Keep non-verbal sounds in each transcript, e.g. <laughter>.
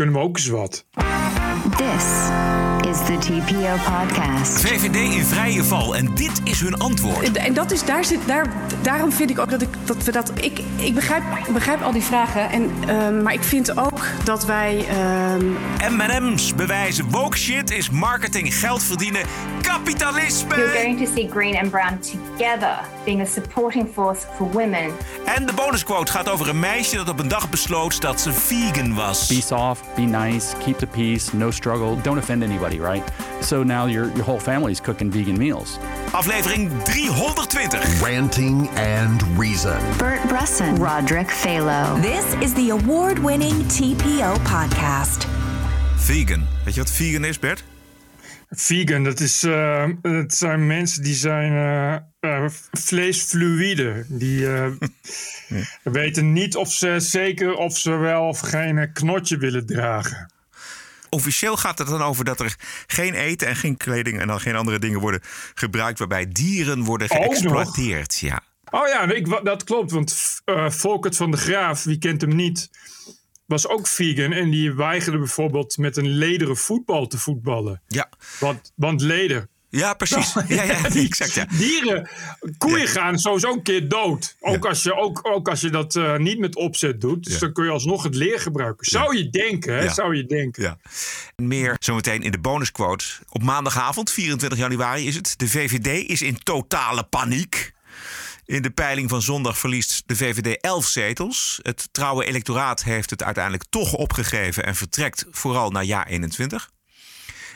kunnen we ook eens wat. This is the TPO podcast. VVD in vrije val en dit is hun antwoord. En dat is, daar zit, daar, daarom vind ik ook dat, ik, dat we dat. Ik, ik begrijp, begrijp al die vragen. En, ehm, maar ik vind ook dat wij. ehm, M&M's bewijzen woke shit is marketing, geld verdienen, kapitalisme. You're going to see green and brown together being a supporting force for women. En de bonusquote gaat over een meisje dat op een dag besloot dat ze vegan was. Be soft, be nice, keep the peace, no struggle, don't offend anybody, right? So now your, your whole family is cooking vegan meals. Aflevering 320. Ranting and Reason. Bert Bresson, Roderick Phalo. This is the award winning TPO podcast. Vegan. Weet je wat vegan is, Bert? Vegan, dat, is, eh, dat zijn mensen die zijn eh, eh, vleesfluïde. Die eh, <laughs> weten niet of ze zeker of ze wel of geen knotje willen dragen. Officieel gaat het dan over dat er geen eten en geen kleding en dan geen andere dingen worden gebruikt waarbij dieren worden geëxploiteerd. Ja. Oh ja, ik, dat klopt. Want eh Volkert van de Graaf, wie kent hem niet, was ook vegan. En die weigerde bijvoorbeeld met een lederen voetbal te voetballen. Ja. Want, want leder. Ja, precies. Ja, ja, <laughs> exact. Ja. Dieren, koeien gaan sowieso een keer dood. Ook, als, je, ook, ook als je dat eh, niet met opzet doet. Dus dan kun je alsnog het leer gebruiken. Zou je denken, hè? Zou je denken. Ja. Meer zometeen in de bonusquote. Op maandagavond, 24 januari is het. De VVD is in totale paniek. In de peiling van zondag verliest de VVD 11 zetels. Het trouwe electoraat heeft het uiteindelijk toch opgegeven en vertrekt vooral naar jaar 21.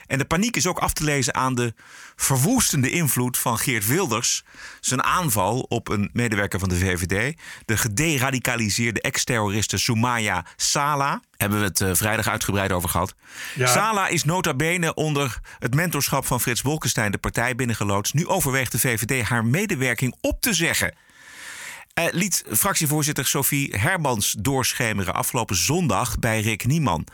En de paniek is ook af te lezen aan de verwoestende invloed van Geert Wilders. Zijn aanval op een medewerker van de VVD. De gederadicaliseerde ex-terroriste Soumaya Sala. Hebben we het eh, vrijdag uitgebreid over gehad. Ja. Sala is nota bene onder het mentorschap van Frits Bolkestein de partij binnengeloodst. Nu overweegt de VVD haar medewerking op te zeggen. Eh, liet fractievoorzitter Sophie Hermans doorschemeren afgelopen zondag bij Rick Nieman.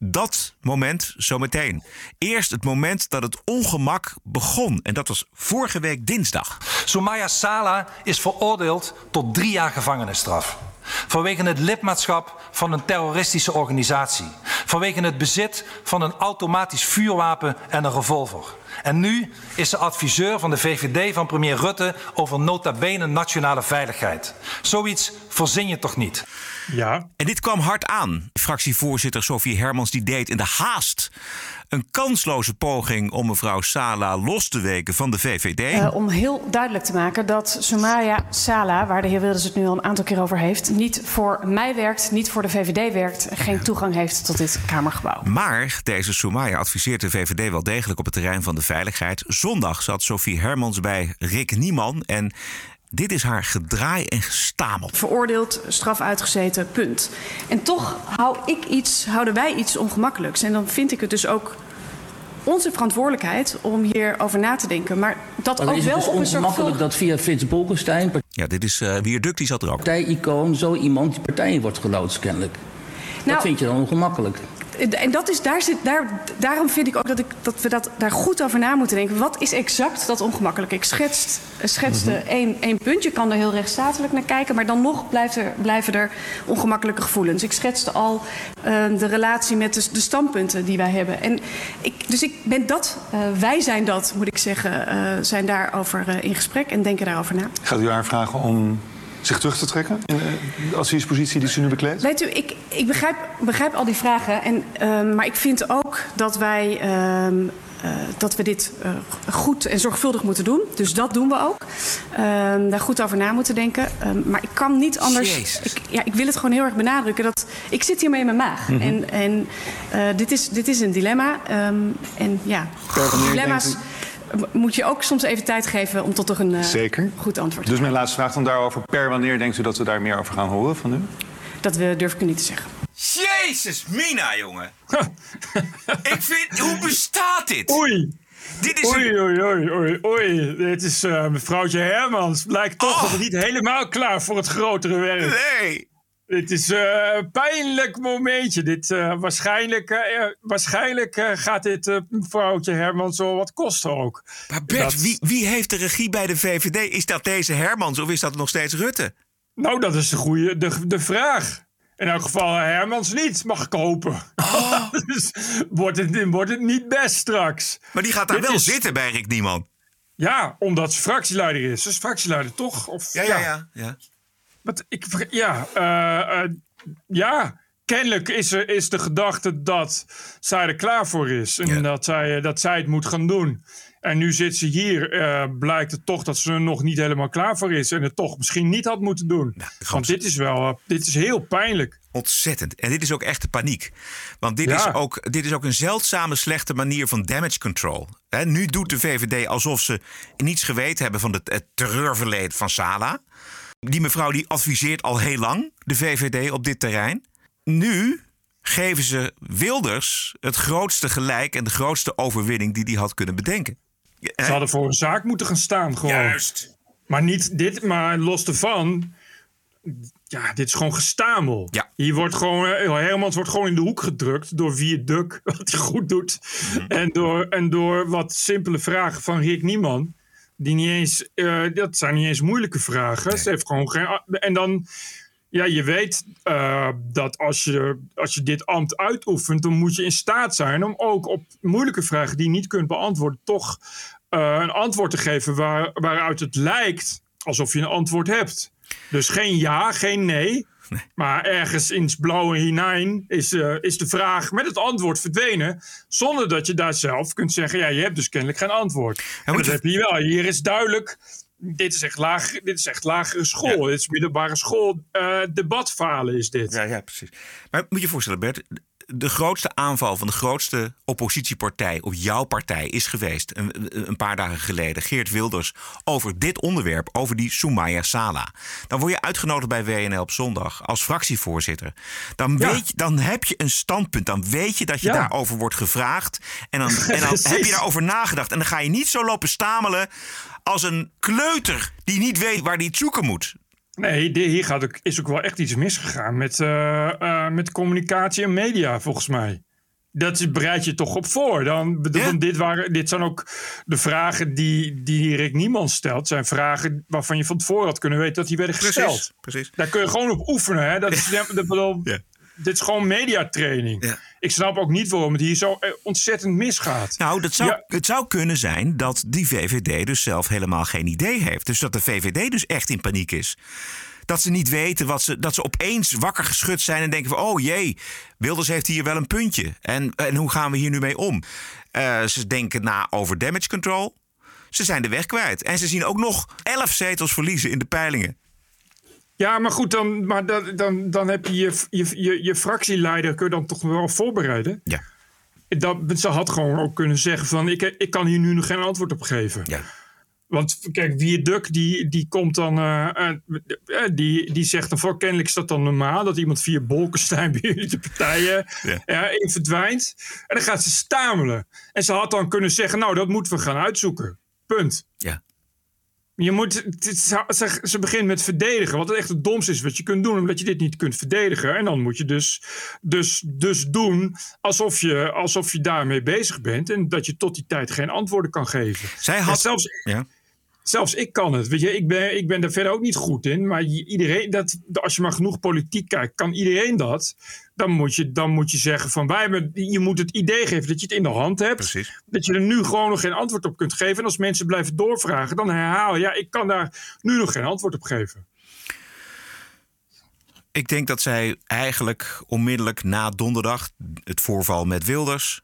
Dat moment zometeen. Eerst het moment dat het ongemak begon. En dat was vorige week dinsdag. Soumaya Sala is veroordeeld tot drie jaar gevangenisstraf. Vanwege het lidmaatschap van een terroristische organisatie. Vanwege het bezit van een automatisch vuurwapen en een revolver. En nu is ze adviseur van de VVD van premier Rutte over nota bene nationale veiligheid. Zoiets verzin je toch niet? Ja. En dit kwam hard aan. Fractievoorzitter Sophie Hermans die deed in de haast een kansloze poging om mevrouw Sala los te weken van de VVD. Eh, om heel duidelijk te maken dat Soumaya Sala, waar de heer Wilders het nu al een aantal keer over heeft, niet voor mij werkt, niet voor de VVD werkt, geen toegang heeft tot dit Kamergebouw. Maar deze Soumaya adviseert de VVD wel degelijk op het terrein van de veiligheid. Zondag zat Sophie Hermans bij Rick Nieman en dit is haar gedraai en gestamel. Veroordeeld, straf uitgezeten, punt. En toch hou ik iets, houden wij iets ongemakkelijks. En dan vind ik het dus ook onze verantwoordelijkheid om hierover na te denken. Maar dat Maar ook is het wel dus op een ongemakkelijk dat via Frits Bolkestein, Ja, dit is uh, Wierduk, die zat er ook. partijicoon, zo iemand die partij in wordt geloodst kennelijk. Nou, dat vind je dan ongemakkelijk. En dat is, daar zit, daar, daarom vind ik ook dat, ik, dat we dat, daar goed over na moeten denken. Wat is exact dat ongemakkelijk? Ik schetst, schetste Mhm. één, één punt. Je kan er heel rechtsstatelijk naar kijken. Maar dan nog blijft er, blijven er ongemakkelijke gevoelens. Ik schetste al eh, de relatie met de, de standpunten die wij hebben. En ik, dus ik ben dat, eh, wij zijn dat, moet ik zeggen, eh, zijn daarover eh, in gesprek en denken daarover na. Gaat u haar vragen om zich terug te trekken in de adviespositie die ze nu bekleedt? Weet u, ik, ik begrijp, begrijp al die vragen. En, ehm, maar ik vind ook dat wij. ehm, eh, dat we dit eh, goed en zorgvuldig moeten doen. Dus dat doen we ook. Ehm, daar goed over na moeten denken. Ehm, maar ik kan niet anders. Ik, ja, ik wil het gewoon heel erg benadrukken. Dat, ik zit hiermee in mijn maag. Mhm. En, en eh, dit, is, dit is een dilemma. Ehm, en ja, dilemma's moet je ook soms even tijd geven om tot een eh, Zeker. goed antwoord te Dus mijn laatste vraag dan daarover. Per wanneer denkt u dat we daar meer over gaan horen van u? Dat we, durf ik u niet te zeggen. Jezus, Mina, jongen. <laughs> ik vind, hoe bestaat dit? Oei. Dit is Oei, een... oei, oei, oei, oei. Dit is uh, mevrouwtje Hermans. Blijkt toch Oh. nog niet helemaal klaar voor het grotere werk. Nee. Het is uh, een pijnlijk momentje. Dit, uh, waarschijnlijk uh, waarschijnlijk gaat dit mevrouwtje Hermans wel wat kosten ook. Maar Bert, Dat- wie, wie heeft de regie bij de VVD? Is dat deze Hermans of is dat nog steeds Rutte? Nou, dat is de, goede, de, de vraag. in elk geval Hermans niet mag kopen. Oh. <laughs> dus wordt het, wordt het niet best straks. Maar die gaat daar Dit wel is- zitten bij Rick Nieman. Ja, omdat ze fractieleider is. Ze is fractieleider toch? Of, Ja, ja, ja. ja. Wat, ik, ja, eh, eh, ja, kennelijk is, er, is de gedachte dat zij er klaar voor is. En dat, zij, eh, dat zij het moet gaan doen. En nu zit ze hier. blijkt het toch dat ze er nog niet helemaal klaar voor is. En het toch misschien niet had moeten doen. Want dit is wel, dit is heel pijnlijk. Ontzettend. En dit is ook echte paniek. Want dit, Ja. is, ook, dit is ook een zeldzame slechte manier van damage control. Nu doet de VVD alsof ze niets geweten hebben van het, het terreurverleden van Sala. Die mevrouw die adviseert al heel lang de VVD op dit terrein. Nu geven ze Wilders het grootste gelijk en de grootste overwinning die hij had kunnen bedenken. Ze hadden voor een zaak moeten gaan staan. Gewoon. Juist. Maar niet dit, maar los ervan. Ja, dit is gewoon gestamel. Ja. Hier wordt gewoon, eh, Hermans wordt gewoon in de hoek gedrukt door Vierduk, <laughs> wat hij goed doet. Mhm. En, door, en door wat simpele vragen van Rick Nieman. Die niet eens, eh, dat zijn niet eens moeilijke vragen. Ze heeft gewoon geen. En dan, ja, je weet eh, dat als je, als je dit ambt uitoefent, dan moet je in staat zijn om ook op moeilijke vragen die je niet kunt beantwoorden, toch eh, een antwoord te geven waar, waaruit het lijkt alsof je een antwoord hebt. Dus geen ja, geen nee. Maar ergens in het blauwe hinein is, eh, is de vraag met het antwoord verdwenen. Zonder dat je daar zelf kunt zeggen: ja, je hebt dus kennelijk geen antwoord. Dat heb je hier wel. Hier is duidelijk. Dit is echt, laag, dit is echt lagere school. Dit is middelbare school. eh debatfalen is dit. Ja, ja, precies. Maar moet je je voorstellen, Bert, de grootste aanval van de grootste oppositiepartij op jouw partij is geweest een, een paar dagen geleden, Geert Wilders, over dit onderwerp, over die Soumaya Sala. Dan word je uitgenodigd bij WNL op zondag als fractievoorzitter. Dan, Ja. weet je, dan heb je een standpunt, dan weet je dat je Ja. daarover wordt gevraagd. En dan, en dan <laughs> heb je daarover nagedacht. En dan ga je niet zo lopen stamelen als een kleuter die niet weet waar die het zoeken moet. Nee, hier gaat ook, is ook wel echt iets misgegaan met, eh, eh, met communicatie en media, volgens mij. Dat is- bereid je toch op voor. Dan, want dit, waren, dit zijn ook de vragen die, die Rick Niemand stelt. zijn vragen waarvan je van tevoren had kunnen weten dat die werden gesteld. precies. Daar kun je gewoon op oefenen. Hè? Dat is, dat, bedoel, Dit is gewoon mediatraining. Ik snap ook niet waarom het hier zo eh, ontzettend misgaat. Nou, dat zou, het zou kunnen zijn dat die VVD dus zelf helemaal geen idee heeft. Dus dat de VVD dus echt in paniek is. Dat ze niet weten wat ze. Dat ze opeens wakker geschud zijn en denken van: oh jee, Wilders heeft hier wel een puntje. En, en hoe gaan we hier nu mee om? Eh, ze denken na over damage control. Ze zijn de weg kwijt. En ze zien ook nog 11 zetels verliezen in de peilingen. Ja, maar goed, dan, maar dan, dan, dan heb je je, je, je je fractieleider kun je dan toch wel voorbereiden. Ja. Dat, ze had gewoon ook kunnen zeggen van ik, ik kan hier nu nog geen antwoord op geven. Ja. Want kijk, Wierduk die, die komt dan, eh, eh, eh, die, die zegt dan voor kennelijk is dat dan normaal dat iemand via Bolkestein <laughs> bij jullie de partijen Ja. ja, in verdwijnt. En dan gaat ze stamelen. En ze had dan kunnen zeggen, nou dat moeten we gaan uitzoeken. Punt. Ja. Je moet, ze, ze begint met verdedigen, wat het echt het domste is wat je kunt doen, omdat je dit niet kunt verdedigen. En dan moet je dus, dus, dus doen alsof je, alsof je daarmee bezig bent en dat je tot die tijd geen antwoorden kan geven. Zij En had. zelfs, Ja. Zelfs ik kan het. Weet je, ik ben, ik ben daar verder ook niet goed in. Maar iedereen, dat, als je maar genoeg politiek kijkt, kan iedereen dat. Dan moet je, dan moet je zeggen van wij hebben, je moet het idee geven dat je het in de hand hebt. Precies. Dat je er nu gewoon nog geen antwoord op kunt geven. En als mensen blijven doorvragen, dan herhalen. Ja, ik kan daar nu nog geen antwoord op geven. Ik denk dat zij eigenlijk onmiddellijk na donderdag, het voorval met Wilders.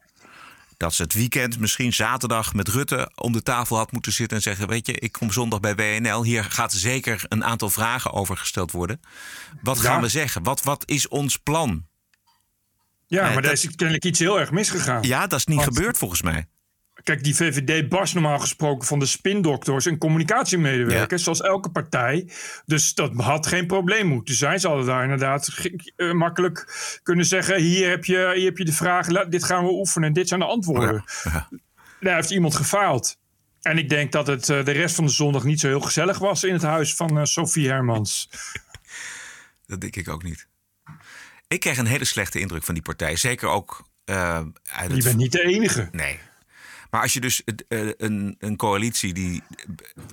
Dat ze het weekend, misschien zaterdag, met Rutte om de tafel had moeten zitten en zeggen: Weet je, ik kom zondag bij WNL. Hier gaat zeker een aantal vragen over gesteld worden. Wat gaan Ja. we zeggen? Wat, wat is ons plan? Ja, Nee, maar daar is kennelijk iets heel erg misgegaan. Ja, dat is niet Want- gebeurd volgens mij. Kijk, die VVD barst normaal gesproken van de spindokters en communicatiemedewerkers, zoals elke partij. Dus dat had geen probleem moeten zijn. Ze hadden daar inderdaad eh, makkelijk kunnen zeggen: hier heb je, hier heb je de vraag, dit gaan we oefenen en dit zijn de antwoorden. Daar heeft iemand gefaald. En ik denk dat het eh, de rest van de zondag niet zo heel gezellig was in het huis van eh, Sophie Hermans. <laughs> Dat denk ik ook niet. Ik kreeg een hele slechte indruk van die partij. Zeker ook. uit Je het bent niet de enige. Nee. Maar als je dus uh, een, een coalitie die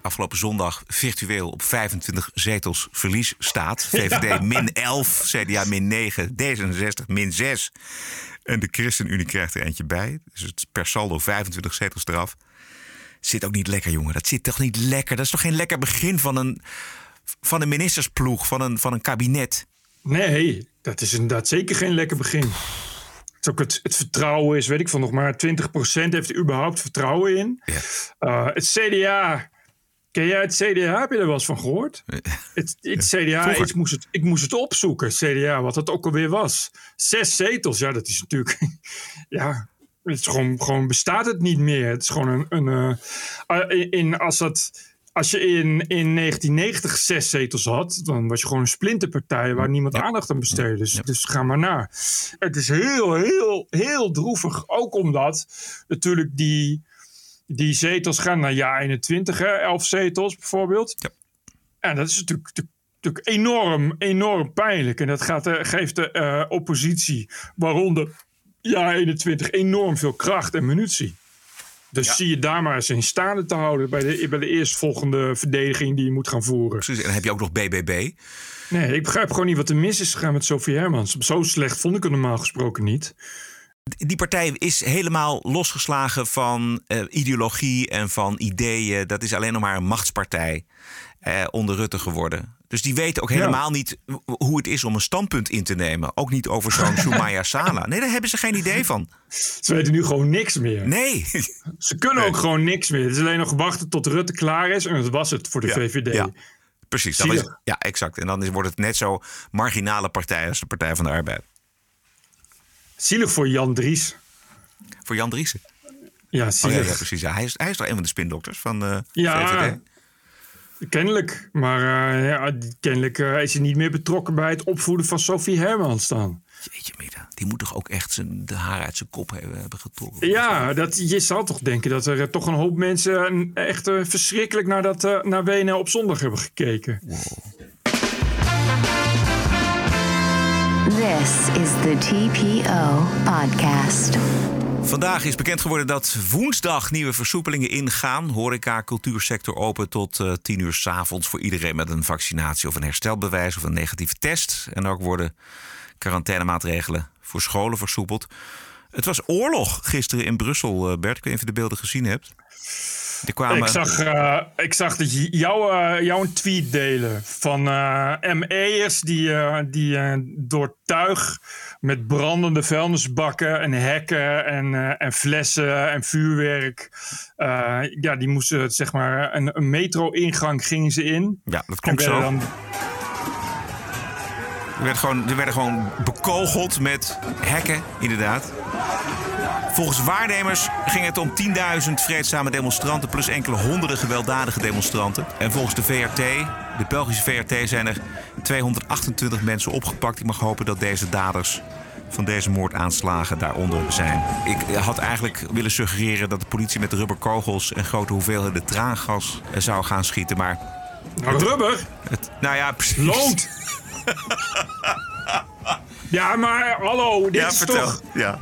afgelopen zondag virtueel op 25 zetels verlies staat. VVD <laughs> ja. min 11, CDA min 9, D66 min 6. En de ChristenUnie krijgt er eentje bij. Dus het per saldo 25 zetels eraf. Zit ook niet lekker, jongen. Dat zit toch niet lekker? Dat is toch geen lekker begin van een, van een ministersploeg, van een, van een kabinet? Nee, dat is inderdaad zeker geen lekker begin. Het, ook het, het vertrouwen is, weet ik van nog maar 20% heeft er überhaupt vertrouwen in. Ja. Uh, het CDA. Ken jij het CDA? Heb je er wel eens van gehoord? Het, het CDA, ik moest het, ik moest het opzoeken, CDA, wat dat ook alweer was. Zes zetels, ja, dat is natuurlijk. <laughs> ja, het is gewoon, gewoon bestaat het niet meer. Het is gewoon een. een uh, in, als dat als je in, in 1990 zes zetels had, dan was je gewoon een splinterpartij waar niemand aandacht aan besteedde. Dus, dus ga maar naar. Het is heel, heel, heel droevig. Ook omdat natuurlijk die, die zetels gaan naar jaar 21, hè, 11 zetels bijvoorbeeld. Ja. En dat is natuurlijk, natuurlijk enorm, enorm pijnlijk. En dat gaat, geeft de uh, oppositie, waaronder jaar 21, enorm veel kracht en munitie. Dus zie je daar maar eens in staande te houden bij de, bij de eerstvolgende verdediging die je moet gaan voeren. Precies, en dan heb je ook nog BBB. Nee, ik begrijp gewoon niet wat er mis is gegaan met Sophie Hermans. Zo slecht vond ik het normaal gesproken niet. Die partij is helemaal losgeslagen van uh, ideologie en van ideeën. Dat is alleen nog maar een machtspartij uh, onder Rutte geworden. Dus die weten ook helemaal niet hoe het is om een standpunt in te nemen. Ook niet over zo'n <laughs> Sumaya Sala. Nee, daar hebben ze geen idee van. Ze weten nu gewoon niks meer. Nee. <laughs> Ze kunnen ook gewoon niks meer. Het is alleen nog wachten tot Rutte klaar is. En dat was het voor de ja, VVD. Ja. Precies. Dat is, ja, exact. En dan is, wordt het net zo marginale partij als de Partij van de Arbeid. Zielig voor Jan Dries. Voor Jan Driessen? Ja, zielig. Oh, ja, precies. Hij, is, hij is toch een van de spindokters van de ja, VVD? Kennelijk. Maar uh, ja, kennelijk uh, is hij niet meer betrokken bij het opvoeden van Sophie Hermans dan. Jeetje Mida, die moet toch ook echt zijn, de haar uit zijn kop hebben, hebben getrokken? Ja, dat, je zal toch denken dat er toch een hoop mensen echt uh, verschrikkelijk naar, dat, naar WNL op zondag hebben gekeken. Wow. This is the TPO podcast. Vandaag is bekend geworden dat woensdag nieuwe versoepelingen ingaan. Horeca, cultuursector open tot uh, 10 uur s avonds voor iedereen met een vaccinatie of een herstelbewijs of een negatieve test. En ook worden quarantainemaatregelen voor scholen versoepeld. Het was oorlog gisteren in Brussel, uh, Bert. Ik weet niet of je de beelden gezien hebt. Kwamen... Ik, zag, uh, ik zag dat jou, uh, jou een tweet delen van uh, ME'ers die, die door tuig met brandende vuilnisbakken en hekken en, en flessen en vuurwerk. ja, die moesten zeg maar een, een metro-ingang gingen ze in. Ja, dat klopt zo. Dan... Er, werd gewoon, er werden gewoon bekogeld met hekken, inderdaad. Volgens waarnemers ging het om 10.000 vreedzame demonstranten plus enkele honderden gewelddadige demonstranten. En volgens de VRT, de Belgische VRT, zijn er 228 mensen opgepakt. Ik mag hopen dat deze daders van deze moordaanslagen daaronder zijn. Ik had eigenlijk willen suggereren dat de politie met rubberkogels en grote hoeveelheden traangas zou gaan schieten, maar. Nou, rubber? Het, nou ja, precies. Lood! <laughs> ja, maar hallo, dit ja, is vertel. toch... Ja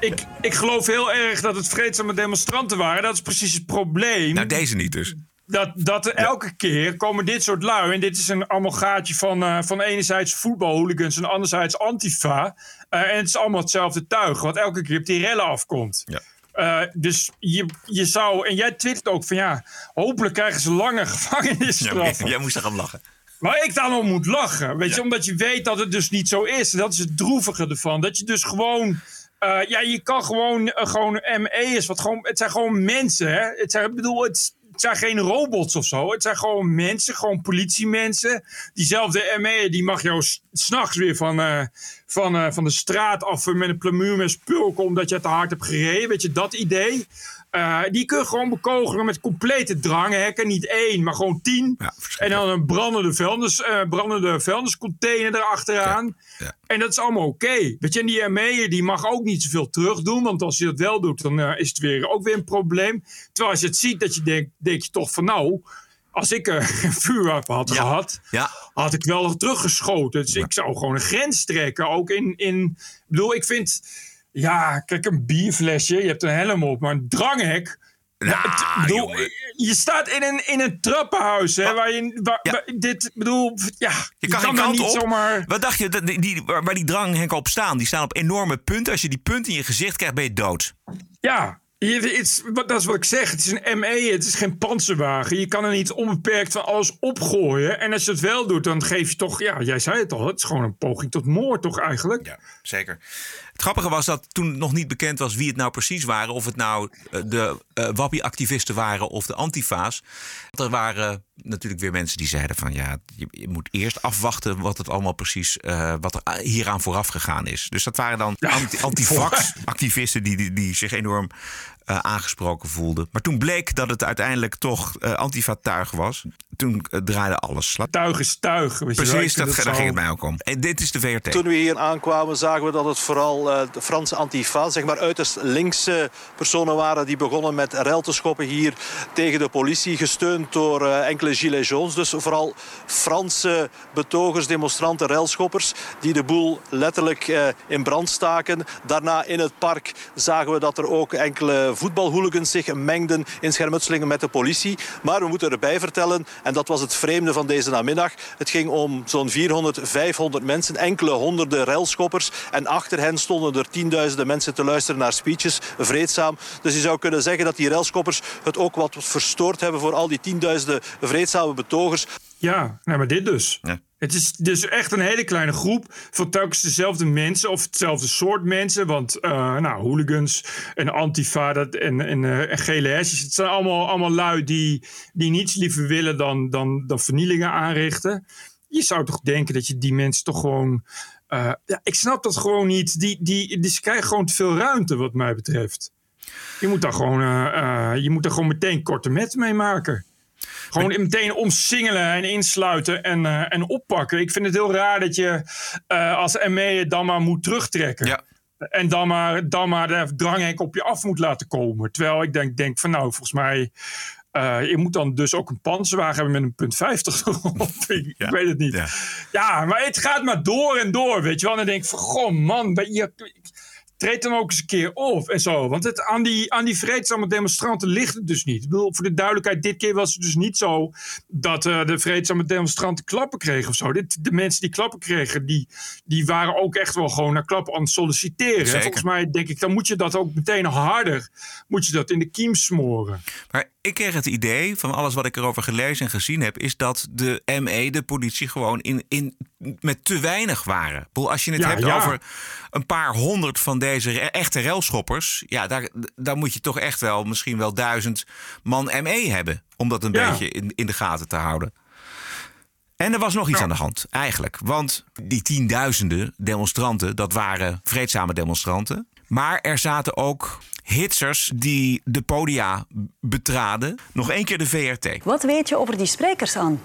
ik, ik geloof heel erg dat het vreedzame demonstranten waren. Dat is precies het probleem. Nou, deze niet dus. Dat, dat er elke keer komen dit soort lui. En dit is een amalgaatje van, uh, van enerzijds voetbalhooligans en anderzijds antifa. Uh, en het is allemaal hetzelfde tuig. Wat elke keer op die rellen afkomt. Ja. Uh, dus je, je zou, en jij twittert ook van ja, hopelijk krijgen ze lange <laughs> gevangenisstraffen. Ja, jij moest er gaan lachen. Waar ik dan om moet lachen. Weet je, omdat je weet dat het dus niet zo is. En dat is het droevige ervan. Dat je dus gewoon uh, ja, je kan gewoon, uh, gewoon ME'ers, wat gewoon, het zijn gewoon mensen, hè. Het zijn, ik bedoel, het, zijn geen robots of zo. Het zijn gewoon mensen, gewoon politiemensen. Diezelfde ME, die mag jou s'nachts weer van, uh, van, van de straat af met een plamuur met spulken omdat je te hard hebt gereden. Weet je, dat idee. Uh, die kun je gewoon bekogelen met complete dranghekken. Niet één, maar gewoon tien. Ja, en dan een brandende, vuilnis, uh, brandende vuilniscontainer erachteraan. Ja, ja. En dat is allemaal oké. Okay. Weet je, en die ME die mag ook niet zoveel terug doen. Want als je dat wel doet, dan uh, is het weer, ook weer een probleem. Terwijl als je het ziet, dat je denkt, denk je toch van nou... Als ik <laughs> een vuurwapen had gehad, had ik wel teruggeschoten. Dus ik zou gewoon een grens trekken. Ook in... in ik bedoel, ik vind Ja, kijk, een bierflesje, je hebt een helm op, maar een dranghek. Nou, het- bedoel, jongen. je staat in een, in een trappenhuis, hè, waar je, waar, Ja. waar- dit, bedoel, ja, Je kan geen daar kant niet op. zomaar... Wat dacht je, dat die, die, waar die dranghekken op staan? Die staan op enorme punten. Als je die punten in je gezicht krijgt, ben je dood. Ja, je, is, dat is wat ik zeg. Het is een ME, het is geen panzerwagen. Je kan er niet onbeperkt van alles opgooien. En als je het wel doet, dan geef je toch... Ja, jij zei het al, het is gewoon een poging tot moord toch eigenlijk? Ja, zeker. Het grappige was dat toen nog niet bekend was wie het nou precies waren. Of het nou eh, de eh Wappie-activisten waren of de Antifa's. Er waren natuurlijk weer mensen die zeiden van ja, je, moet eerst afwachten wat het allemaal precies, eh, wat er hieraan vooraf gegaan is. Dus dat waren dan anti- antivax-activisten <laughs> die, die, die zich enorm eh, aangesproken voelden. Maar toen bleek dat het uiteindelijk toch eh antifa-tuig was. Toen eh, draaide alles. Laat- Tuig is tuig. Precies, dat, het daar ging het mij ook om. En dit is de VRT. Toen we hier aankwamen zagen we dat het vooral eh, de Franse antifa, zeg maar uiterst linkse personen waren die begonnen met rel te schoppen hier tegen de politie, gesteund door eh, enkele gilets jaunes. Dus vooral Franse betogers, demonstranten, relschoppers die de boel letterlijk eh, in brand staken. Daarna in het park zagen we dat er ook enkele voetbalhooligans zich mengden in schermutselingen met de politie. Maar we moeten erbij vertellen, en dat was het vreemde van deze namiddag, het ging om zo'n 400, 500 mensen, enkele honderden relschoppers. En achter hen stonden er tienduizenden mensen te luisteren naar speeches, vreedzaam. Dus je zou kunnen zeggen dat die relschoppers het ook wat verstoord hebben voor al die tienduizenden vreedzame betogers. Ja, nou, maar dit dus. Ja. Het is dus echt een hele kleine groep van telkens dezelfde mensen of hetzelfde soort mensen. Want eh, nou, hooligans en antifa dat, en, en, eh, en gele hesjes, het zijn allemaal, allemaal lui die, die niets liever willen dan, dan, dan vernielingen aanrichten. Je zou toch denken dat je die mensen toch gewoon... eh, ja, ik snap dat gewoon niet. Die, die, die, ze krijgen gewoon te veel ruimte wat mij betreft. Je moet daar gewoon, je moet daar gewoon meteen korte metten mee maken. Gewoon meteen omsingelen en insluiten en, eh, en oppakken. Ik vind het heel raar dat je eh, als ME dan maar moet terugtrekken. Ja. En dan maar, dan maar de dranghek op je af moet laten komen. Terwijl ik denk, denk van nou, volgens mij... eh, je moet dan dus ook een panzerwagen hebben met een punt 50 <laughs> erop. ik, weet het niet. Ja. Ja. maar het gaat maar door en door, weet je wel. En dan denk ik van, goh man, ben je, treed dan ook eens een keer op en zo. Want het, aan, die, aan die vreedzame demonstranten ligt het dus niet. Ik bedoel, voor de duidelijkheid, dit keer was het dus niet zo... dat eh, de vreedzame demonstranten klappen kregen of zo. Dit, de mensen die klappen kregen, die, die waren ook echt wel gewoon naar klappen aan het solliciteren. Volgens mij denk ik, dan moet je dat ook meteen harder... moet je dat in de kiem smoren. Maar ik kreeg het idee van alles wat ik erover gelezen en gezien heb, is dat de ME, de politie, gewoon in, in, met te weinig waren. Als je het Ja, hebt ja. over een paar honderd van deze echte relschoppers, ja, daar, daar moet je toch echt wel misschien wel duizend man ME hebben. Om dat een Ja. beetje in, in de gaten te houden. En er was nog iets aan de hand, eigenlijk. Want die tienduizenden demonstranten, dat waren vreedzame demonstranten. Maar er zaten ook hitsers die de podia betraden. Nog één keer de VRT. Wat weet je over die sprekers aan?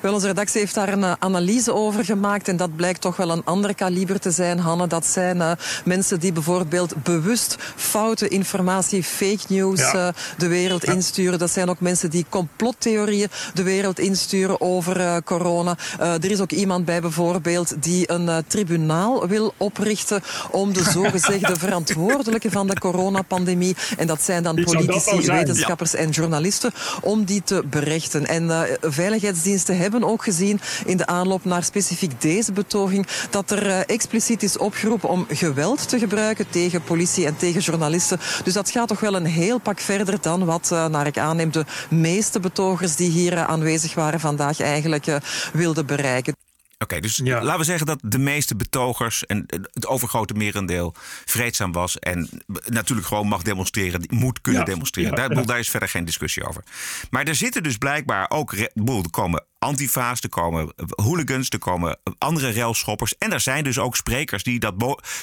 Wel, onze redactie heeft daar een eh, analyse over gemaakt. En dat blijkt toch wel een ander kaliber te zijn, Hanne. Dat zijn eh, mensen die bijvoorbeeld bewust foute informatie, fake news Ja. eh, de wereld insturen. Dat zijn ook mensen die complottheorieën de wereld insturen over corona. Er is ook iemand bij bijvoorbeeld die een tribunaal wil oprichten om de <laughs> zogezegde verantwoordelijke van de coronapandemie. En dat zijn dan politici, nou zijn? wetenschappers en journalisten om die te berechten. En veiligheidsdiensten hebben ook gezien in de aanloop naar specifiek deze betoging dat er eh, expliciet is opgeroepen om geweld te gebruiken tegen politie en tegen journalisten. Dus dat gaat toch wel een heel pak verder dan wat, eh, naar ik aanneem, de meeste betogers die hier eh, aanwezig waren vandaag eigenlijk wilden bereiken. Oké, dus laten we zeggen dat de meeste betogers en het overgrote merendeel vreedzaam was. En natuurlijk gewoon mag demonstreren, moet kunnen Ja, demonstreren. ja, daar, daar is verder geen discussie over. Maar er zitten dus blijkbaar ook. bedoel, Er komen antifa's, er komen hooligans, er komen andere relschoppers. En er zijn dus ook sprekers die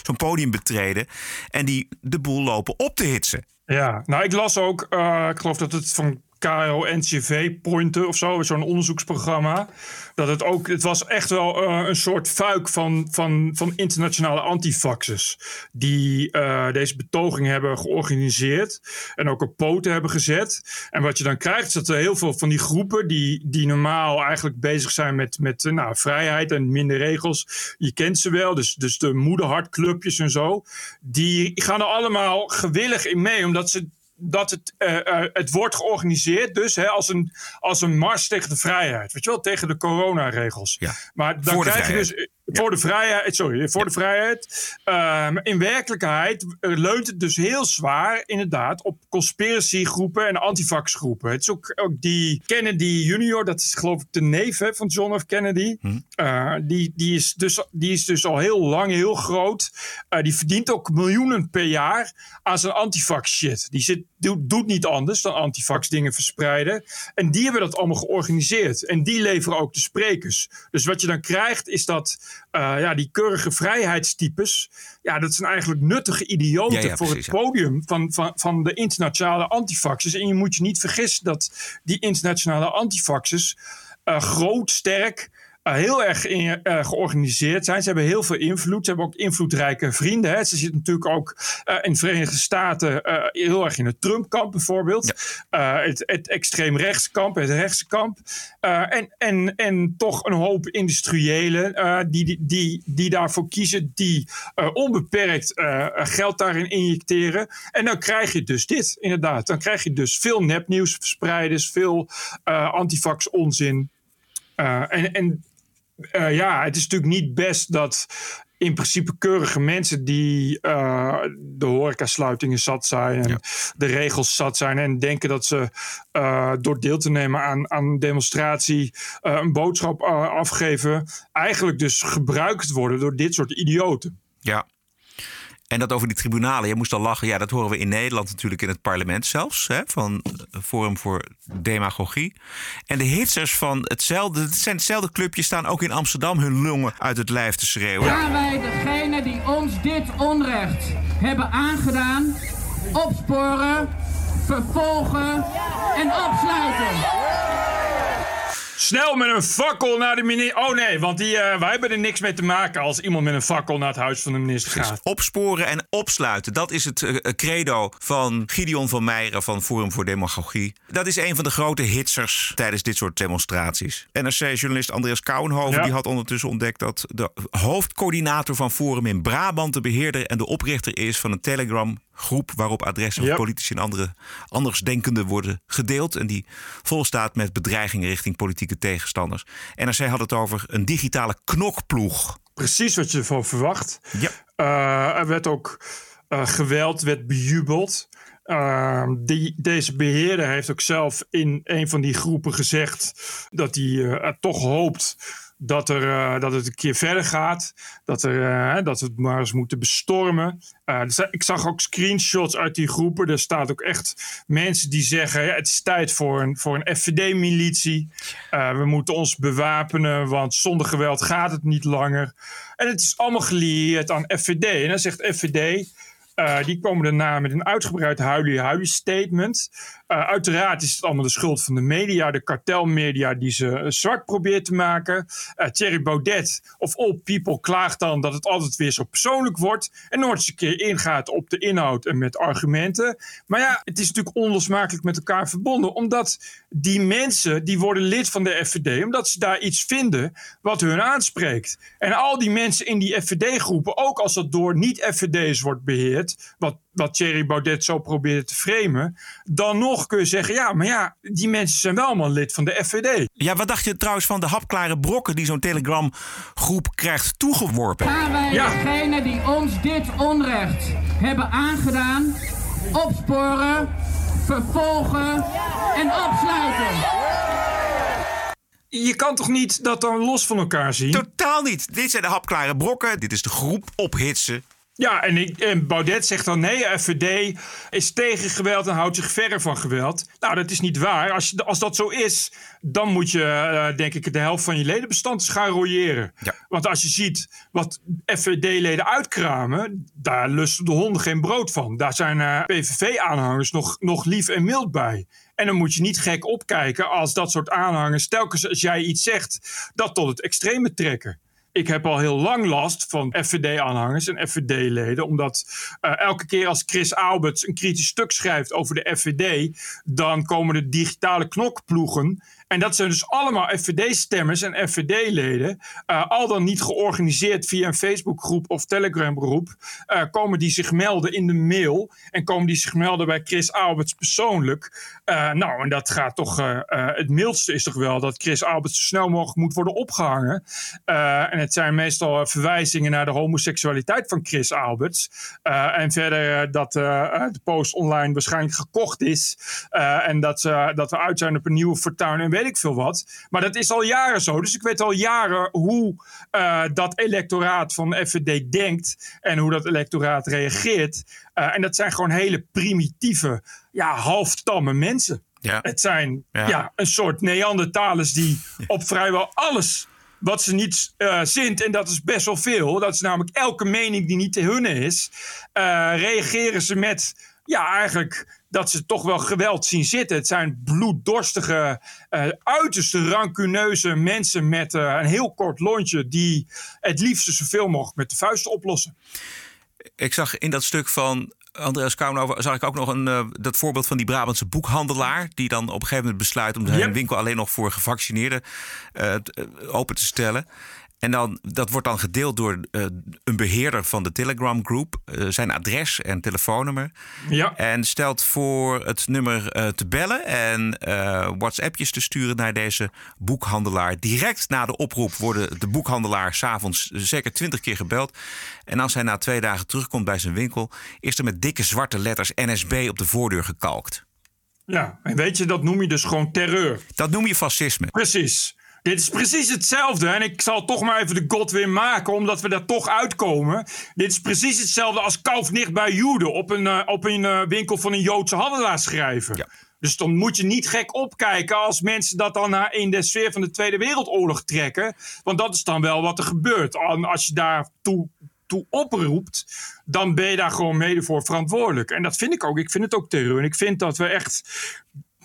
zo'n podium betreden. En die de boel lopen op te hitsen. Ja, nou ik las ook, eh, ik geloof dat het van KLO-NCV Pointer of zo, zo'n onderzoeksprogramma. Dat het ook, het was echt wel eh, een soort fuik van, van, van internationale antifaxers. Die eh, deze betoging hebben georganiseerd en ook op poten hebben gezet. En wat je dan krijgt, is dat er heel veel van die groepen die, die normaal eigenlijk bezig zijn met, met eh, nou, vrijheid en minder regels. Je kent ze wel, dus, dus de moederhartclubjes en zo. Die gaan er allemaal gewillig in mee, omdat ze dat het, uh, het wordt georganiseerd dus hè, als, een, als een mars tegen de vrijheid. Weet je wel, tegen de coronaregels. Ja. Maar dan krijg je dus vrijheid. Voor de vrijheid, sorry, voor de vrijheid. Ehm, in werkelijkheid leunt het dus heel zwaar, inderdaad, op conspiracygroepen en antivaxgroepen. Het is ook, ook die Kennedy Junior, dat is geloof ik de neef hè, van John F. Kennedy. Eh, die, die, is dus, die is dus al heel lang heel groot. Eh, die verdient ook miljoenen per jaar aan zijn antivax shit. Die zit, doet, doet niet anders dan antivax dingen verspreiden. En die hebben dat allemaal georganiseerd. En die leveren ook de sprekers. Dus wat je dan krijgt is dat eh, ja, die keurige vrijheidstypes. Ja, dat zijn eigenlijk nuttige idioten Ja, ja, voor precies, het podium van, van, van de internationale antifaxers. En je moet je niet vergissen dat die internationale antifaxers eh, groot, sterk. Eh, heel erg in- eh, georganiseerd zijn. Ze hebben heel veel invloed. Ze hebben ook invloedrijke vrienden. Hè. Ze zitten natuurlijk ook eh, in de Verenigde Staten heel erg in het Trump-kamp bijvoorbeeld. Het, het extreem-rechtskamp, het rechtse kamp. Eh, en, en, en toch een hoop industriëlen die, die, die, die daarvoor kiezen, die onbeperkt geld daarin injecteren. En dan krijg je dus dit, inderdaad. Dan krijg je dus veel nepnieuwsverspreiders, veel antifax onzin. Eh, en en eh, ja, het is natuurlijk niet best dat in principe keurige mensen die eh, de horecasluitingen zat zijn en de regels zat zijn en denken dat ze eh, door deel te nemen aan, aan een demonstratie een boodschap afgeven, eigenlijk dus gebruikt worden door dit soort idioten. Ja. En dat over die tribunalen, je moest al lachen. Ja, dat horen we in Nederland natuurlijk in het parlement zelfs. Hè, van Forum voor Demagogie. En de hitsers van hetzelfde, het zijn hetzelfde clubjes, staan ook in Amsterdam hun longen uit het lijf te schreeuwen. Gaan wij degene die ons dit onrecht hebben aangedaan opsporen, vervolgen en opsluiten? Snel met een fakkel naar de minister. Oh nee, want die, eh, wij hebben er niks mee te maken als iemand met een fakkel naar het huis van de minister gaat. Opsporen en opsluiten. Dat is het eh, credo van Gideon van Meijeren van Forum voor Demagogie. Dat is een van de grote hitsers tijdens dit soort demonstraties. NRC-journalist Andreas Kouwenhoven Ja. die had ondertussen ontdekt dat de hoofdcoördinator van Forum in Brabant de beheerder en de oprichter is van een Telegram groep waarop adressen van politici en andere andersdenkenden worden gedeeld en die volstaat met bedreigingen richting politieke tegenstanders. NRC had het over een digitale knokploeg. Precies wat je ervan verwacht. Ja. Eh, er werd ook eh, geweld, werd bejubeld. Eh, die, deze beheerder heeft ook zelf in een van die groepen gezegd dat hij eh, toch hoopt dat, er, eh, dat het een keer verder gaat. Dat, er, eh, dat we het maar eens moeten bestormen. Eh, ik zag ook screenshots uit die groepen. Er staat ook echt mensen die zeggen: ja, het is tijd voor een, voor een FVD-militie. we moeten ons bewapenen, want zonder geweld gaat het niet langer. En het is allemaal gelieerd aan FVD. En dan zegt FVD. Eh, die komen daarna met een uitgebreid huilie-huilie statement. Eh, uiteraard is het allemaal de schuld van de media, de kartelmedia die ze eh, zwart probeert te maken. Eh, Thierry Baudet of all people klaagt dan dat het altijd weer zo persoonlijk wordt. En nooit eens een keer ingaat op de inhoud en met argumenten. Maar ja, het is natuurlijk onlosmakelijk met elkaar verbonden. Omdat die mensen, die worden lid van de FVD. Omdat ze daar iets vinden wat hun aanspreekt. En al die mensen in die FVD-groepen, ook als dat door niet-FVD's wordt beheerd. Wat, wat Thierry Baudet zo probeerde te framen. Dan nog kun je zeggen, ja, maar ja, die mensen zijn wel allemaal lid van de FVD. Ja, wat dacht je trouwens van de hapklare brokken die zo'n Telegram-groep krijgt toegeworpen? Gaan wij degene die ons dit onrecht hebben aangedaan opsporen, vervolgen en opsluiten? Je kan toch niet dat dan los van elkaar zien? Totaal niet. Dit zijn de hapklare brokken. Dit is de groep ophitsen. Ja, en, ik, en Baudet zegt dan nee, FVD is tegen geweld en houdt zich verre van geweld. Nou, dat is niet waar. Als, je, als dat zo is, dan moet je, uh, denk ik, de helft van je ledenbestand gaan royeren. Ja. Want als je ziet wat FVD-leden uitkramen, daar lusten de honden geen brood van. Daar zijn uh, PVV-aanhangers nog, nog lief en mild bij. En dan moet je niet gek opkijken als dat soort aanhangers, telkens als jij iets zegt, dat tot het extreme trekken ik heb al heel lang last van FVD-aanhangers en FVD-leden. Omdat uh, elke keer als Chris Alberts een kritisch stuk schrijft over de FVD, dan komen de digitale knokploegen en dat zijn dus allemaal FVD-stemmers en FVD-leden, uh, al dan niet georganiseerd via een Facebookgroep of Telegram-groep, uh, komen die zich melden in de mail en komen die zich melden bij Chris Alberts persoonlijk. Uh, nou, en dat gaat toch, het mildste is toch wel dat Chris Alberts zo snel mogelijk moet worden opgehangen. en het zijn meestal verwijzingen naar de homoseksualiteit van Chris Alberts. en verder dat de post online waarschijnlijk gekocht is en dat, dat we uit zijn op een nieuwe fortuin weet ik veel wat. Maar dat is al jaren zo. Dus ik weet al jaren hoe uh, dat electoraat van de FVD denkt en hoe dat electoraat reageert. Uh, en dat zijn gewoon hele primitieve, ja, halftamme mensen. Ja. Het zijn Ja. ja. een soort Neandertalers die op vrijwel alles wat ze niet uh, zint, en dat is best wel veel, dat is namelijk elke mening die niet te hunne is, uh, reageren ze met, ja, eigenlijk dat ze toch wel geweld zien zitten. Het zijn bloeddorstige, uh, uiterste rancuneuze mensen met uh, een heel kort lontje die het liefst zoveel mogelijk met de vuisten oplossen. Ik zag in dat stuk van Andreas Kouwenhoven zag ik ook nog een, uh, dat voorbeeld van die Brabantse boekhandelaar. Die dan op een gegeven moment besluit om zijn Yep. winkel alleen nog voor gevaccineerden uh, open te stellen. En dan, dat wordt dan gedeeld door uh, een beheerder van de Telegram Group. Uh, zijn adres en telefoonnummer. Ja. En stelt voor het nummer uh, te bellen en WhatsAppjes te sturen naar deze boekhandelaar. Direct na de oproep worden de boekhandelaar s'avonds zeker twintig keer gebeld. En als hij na twee dagen terugkomt bij zijn winkel, is er met dikke zwarte letters NSB op de voordeur gekalkt. Ja, en weet je, dat noem je dus gewoon terreur. Dat noem je fascisme. Precies. Dit is precies hetzelfde. En ik zal toch maar even de god weer maken, omdat we daar toch uitkomen. Dit is precies hetzelfde als Kauf nicht bij Joden op een, uh, op een uh, winkel van een Joodse handelaar schrijven. Ja. Dus dan moet je niet gek opkijken als mensen dat dan naar in de sfeer van de Tweede Wereldoorlog trekken. Want dat is dan wel wat er gebeurt. Als je daartoe toe oproept, dan ben je daar gewoon mede voor verantwoordelijk. En dat vind ik ook. Ik vind het ook terreur. En ik vind dat we echt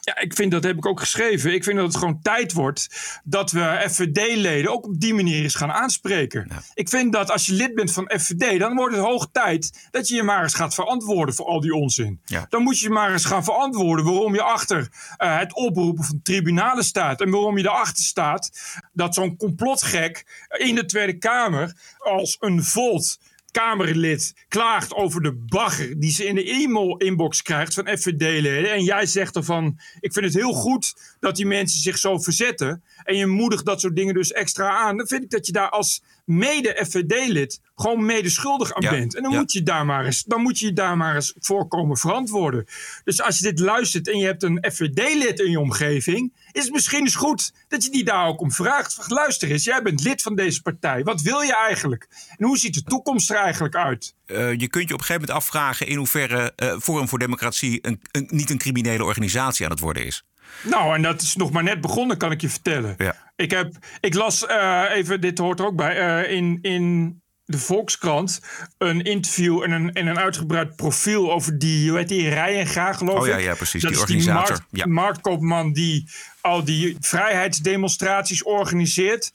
ja, ik vind dat heb ik ook geschreven. Ik vind dat het gewoon tijd wordt dat we FVD-leden ook op die manier eens gaan aanspreken. Ja. Ik vind dat als je lid bent van FVD, dan wordt het hoog tijd dat je je maar eens gaat verantwoorden voor al die onzin. Ja. Dan moet je je maar eens gaan verantwoorden waarom je achter uh, het oproepen van tribunalen staat. En waarom je erachter staat dat zo'n complotgek in de Tweede Kamer als een volt Kamerlid klaagt over de bagger die ze in de e-mail-inbox krijgt van FVD-leden. En jij zegt ervan, ik vind het heel goed dat die mensen zich zo verzetten. En je moedigt dat soort dingen dus extra aan. Dan vind ik dat je daar als mede-FVD-lid gewoon medeschuldig aan Ja, bent. En dan, ja. moet je daar maar eens, dan moet je je daar maar eens voor komen verantwoorden. Dus als je dit luistert en je hebt een FVD-lid in je omgeving... is het misschien eens goed dat je die daar ook om vraagt. Luister eens, jij bent lid van deze partij. Wat wil je eigenlijk? En hoe ziet de toekomst er eigenlijk uit? Uh, je kunt je op een gegeven moment afvragen in hoeverre uh, Forum voor Democratie een, een, niet een criminele organisatie aan het worden is. Nou, en dat is nog maar net begonnen, kan ik je vertellen. Ja. Ik, heb, ik las uh, even, dit hoort er ook bij, in, in de Volkskrant een interview en een, en een uitgebreid profiel over die, hoe heet die, Rijenga, geloof oh, ik. ja, ja, precies, dat die is organisator. Die markt, ja. marktkoopman die al die vrijheidsdemonstraties organiseert.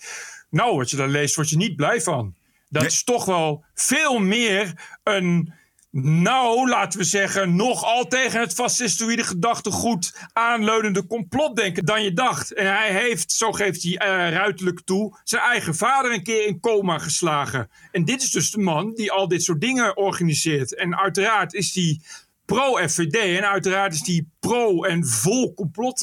Nou, wat je daar leest, word je niet blij van. Dat Nee. is toch wel veel meer een nou, laten we zeggen, nogal tegen het fascistoïde gedachtegoed aanleunende complotdenken dan je dacht. En hij heeft, zo geeft hij uh, ruiterlijk toe, zijn eigen vader een keer in coma geslagen. En dit is dus de man die al dit soort dingen organiseert. En uiteraard is hij pro-FVD en uiteraard is die pro en vol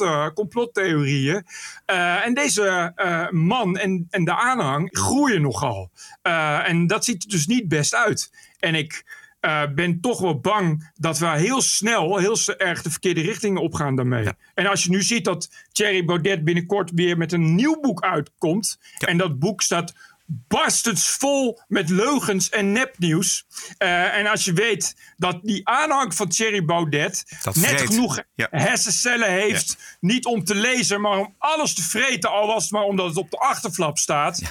uh, complottheorieën. Uh, en deze man en, en de aanhang groeien nogal. En dat ziet er dus niet best uit. En ik uh, ben toch wel bang dat we heel snel, heel erg de verkeerde richting opgaan daarmee. Ja. En als je nu ziet dat Thierry Baudet binnenkort weer met een nieuw boek uitkomt. Ja. En dat boek staat barstens vol met leugens en nepnieuws. Uh, en als je weet dat die aanhang van Thierry Baudet Dat net genoeg Ja. hersencellen heeft, niet om te lezen, maar om alles te vreten, al was het maar omdat het op de achterflap staat.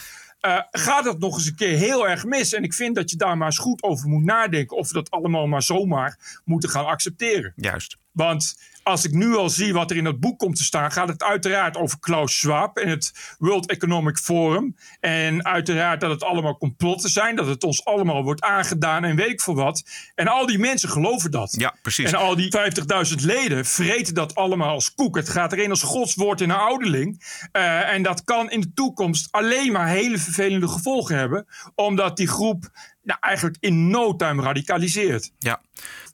Eh, gaat het nog eens een keer heel erg mis. En ik vind dat je daar maar eens goed over moet nadenken. Of we dat allemaal maar zomaar moeten gaan accepteren. Juist. Want als ik nu al zie wat er in dat boek komt te staan, gaat het uiteraard over Klaus Schwab en het World Economic Forum. En uiteraard dat het allemaal complotten zijn, dat het ons allemaal wordt aangedaan en weet ik veel wat. En al die mensen geloven dat. Ja, precies. En al die 50.000 leden vreten dat allemaal als koek. Het gaat erin als godswoord in een ouderling. Eh, en dat kan in de toekomst alleen maar hele vervelende gevolgen hebben, omdat die groep nou, eigenlijk in no time radicaliseert. Ja.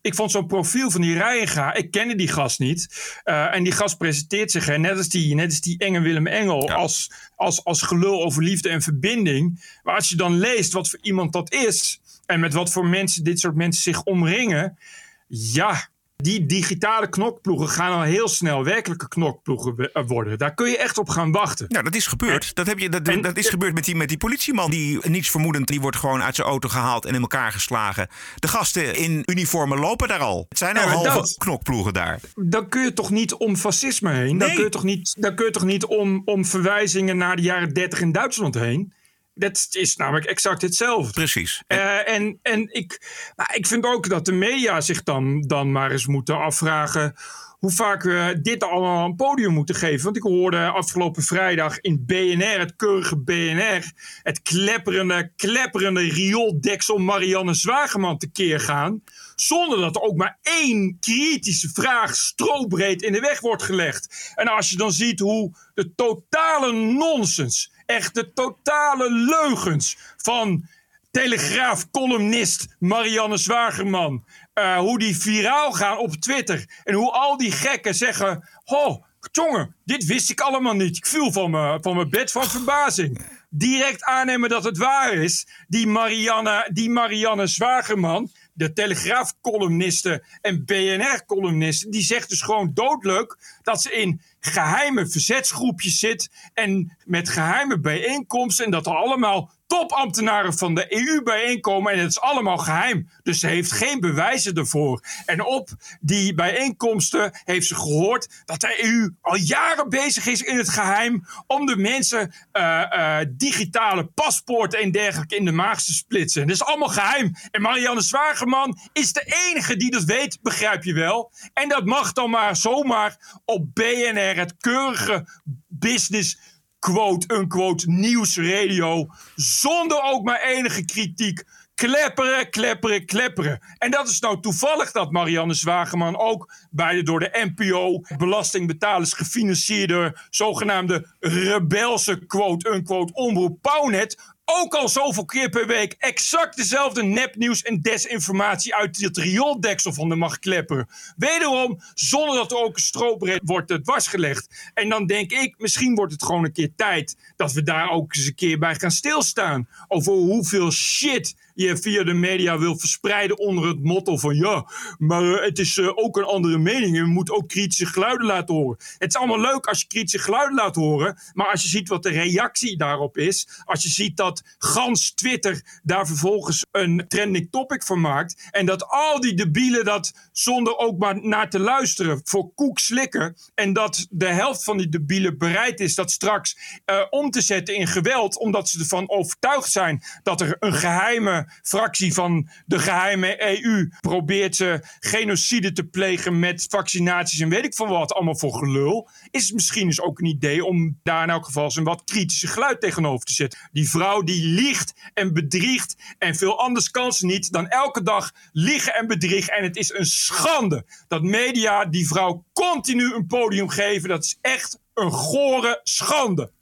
Ik vond zo'n profiel van die Rijenga, ik kende die gast niet. Eh, en die gast presenteert zich, hè, net, als die, net als die enge Willem Engel, als, als, als gelul over liefde en verbinding. Maar als je dan leest wat voor iemand dat is, en met wat voor mensen dit soort mensen zich omringen, ja, die digitale knokploegen gaan al heel snel werkelijke knokploegen eh, worden. Daar kun je echt op gaan wachten. Nou, dat is gebeurd. Dat, heb je, dat, dat is gebeurd met die, met die politieman. Die niets vermoedend, die wordt gewoon uit zijn auto gehaald en in elkaar geslagen. De gasten in uniformen lopen daar al. Het zijn al Ja, halve dat- knokploegen daar. dan kun je toch niet om fascisme heen? Dan Nee. kun je toch niet, dan kun je toch niet om, om verwijzingen naar de jaren 30 in Duitsland heen? Dat is namelijk exact hetzelfde. Precies. Eh, en en ik, maar ik vind ook dat de media zich dan, dan maar eens moeten afvragen hoe vaak we dit allemaal een podium moeten geven. Want ik hoorde afgelopen vrijdag in BNR, het keurige BNR, het klepperende, klepperende riooldeksel Marianne Zwageman tekeer gaan. Zonder dat er ook maar één kritische vraag strobreed in de weg wordt gelegd. En als je dan ziet hoe de totale nonsens, echt de totale leugens van Telegraaf-columnist Marianne Zwagerman. eh, hoe die viraal gaan op Twitter. En hoe al die gekken zeggen: Ho, jongen, dit wist ik allemaal niet. Ik viel van mijn van mijn bed van verbazing. Direct aannemen dat het waar is. Die Marianne, die Marianne Zwagerman, de Telegraaf-columniste en BNR-columniste, die zegt dus gewoon doodleuk dat ze in geheime verzetsgroepjes zit en met geheime bijeenkomsten en dat er allemaal topambtenaren van de EU bijeenkomen en het is allemaal geheim. Dus ze heeft geen bewijzen ervoor. En op die bijeenkomsten heeft ze gehoord dat de EU al jaren bezig is in het geheim om de mensen eh, eh, digitale paspoorten en dergelijke in de maag te splitsen. Dat is allemaal geheim. En Marianne Zwageman is de enige die dat weet, begrijp je wel. En dat mag dan maar zomaar op BNR, het keurige business quote-unquote nieuwsradio, zonder ook maar enige kritiek. Klepperen, klepperen, klepperen. En dat is nou toevallig dat Marianne Zwageman ook bij de door de NPO belastingbetalers gefinancierde zogenaamde rebelse quote-unquote omroep Pauwnet ook al zoveel keer per week exact dezelfde nepnieuws en desinformatie uit het riooldeksel van de mag klepperen. Wederom, zonder dat er ook een stroopbreed wordt dwarsgelegd. En dan denk ik, misschien wordt het gewoon een keer tijd dat we daar ook eens een keer bij gaan stilstaan. Over hoeveel shit je via de media wil verspreiden onder het motto van ja, maar eh, het is eh, ook een andere mening en we moeten ook kritische geluiden laten horen. Het is allemaal leuk als je kritische geluiden laat horen, maar als je ziet wat de reactie daarop is, als je ziet dat gans Twitter daar vervolgens een trending topic van maakt en dat al die debielen dat zonder ook maar naar te luisteren voor koek slikken en dat de helft van die debielen bereid is dat straks eh, om te zetten in geweld omdat ze ervan overtuigd zijn dat er een geheime fractie van de geheime EU probeert ze genocide te plegen met vaccinaties en weet ik van wat, allemaal voor gelul, is het misschien dus ook een idee om daar in elk geval eens een wat kritische geluid tegenover te zetten. Die vrouw die liegt en bedriegt en veel anders kan ze niet dan elke dag liegen en bedriegen. En het is een schande dat media die vrouw continu een podium geven. Dat is echt een gore schande.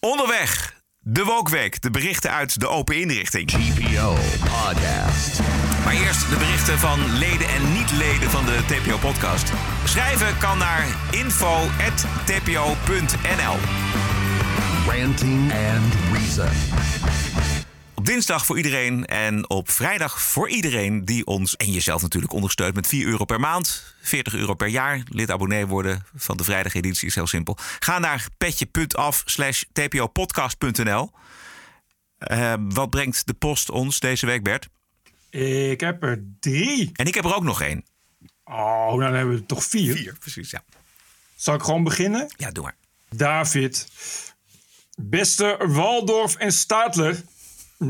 Onderweg, de Wokweek, de berichten uit de open inrichting. TPO Podcast. Maar eerst de berichten van leden en niet-leden van de TPO-podcast. Schrijven kan naar info.tpo.nl. Ranting and Reason. Op dinsdag voor iedereen en op vrijdag voor iedereen die ons en jezelf natuurlijk ondersteunt met 4 euro per maand, 40 euro per jaar. Lid abonnee worden van de vrijdageditie is heel simpel. Ga naar petje.af slash tpopodcast.nl. Eh, wat brengt de post ons deze week, Bert? Ik heb er drie. En ik heb er ook nog één. Oh, dan hebben we er toch vier. Vier, precies, ja. Zal ik gewoon beginnen? Ja, doe maar. David. Beste Waldorf en Stadler.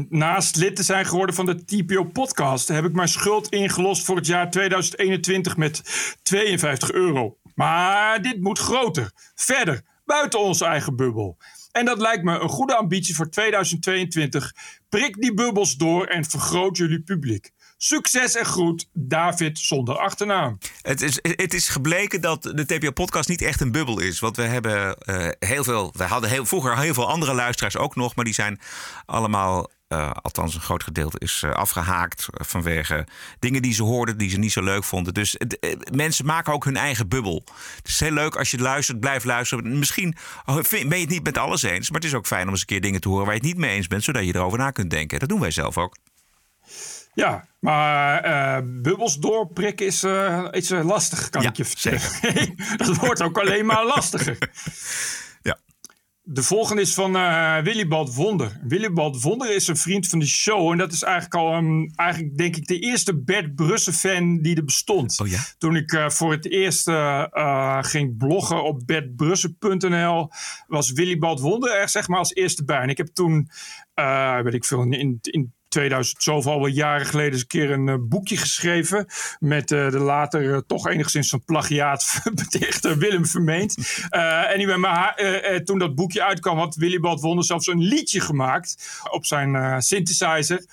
Naast lid te zijn geworden van de TPO-podcast... heb ik mijn schuld ingelost voor het jaar 2021 met 52 euro. Maar dit moet groter. Verder, buiten onze eigen bubbel. En dat lijkt me een goede ambitie voor 2022. Prik die bubbels door en vergroot jullie publiek. Succes en groet, David zonder achternaam. Het is, het is gebleken dat de TPO-podcast niet echt een bubbel is. Want we hebben uh, heel veel. We hadden heel, vroeger heel veel andere luisteraars ook nog, maar die zijn allemaal. Uh, althans, een groot gedeelte is uh, afgehaakt vanwege dingen die ze hoorden, die ze niet zo leuk vonden. Dus mensen maken ook hun eigen bubbel. Het is heel leuk als je luistert, blijft luisteren. Misschien ben je het niet met alles eens, maar het is ook fijn om eens een keer dingen te horen waar je het niet mee eens bent, zodat je erover na kunt denken. Dat doen wij zelf ook. Ja, maar uh, bubbels doorprikken is uh, iets uh, lastig, kan ja, ik je vertellen. <laughs> dat wordt ook alleen maar lastiger. De volgende is van Willibald Wonder. Willibald Wonder is een vriend van de show. En dat is eigenlijk al, um, eigenlijk denk ik, de eerste Bert Brussen-fan die er bestond. Oh ja? Toen ik voor het eerst ging bloggen op bertbrussen.nl... was Willibald Wonder er zeg maar als eerste bij. En ik heb toen, weet ik veel, in... in 2000, zoveel alweer jaren geleden, eens een keer een uh, boekje geschreven. Met uh, de later uh, toch enigszins een plagiaat <laughs> betichte Willem Vermeend. anyway, maar toen dat boekje uitkwam, had Willibald Wonder zelfs een liedje gemaakt op zijn synthesizer.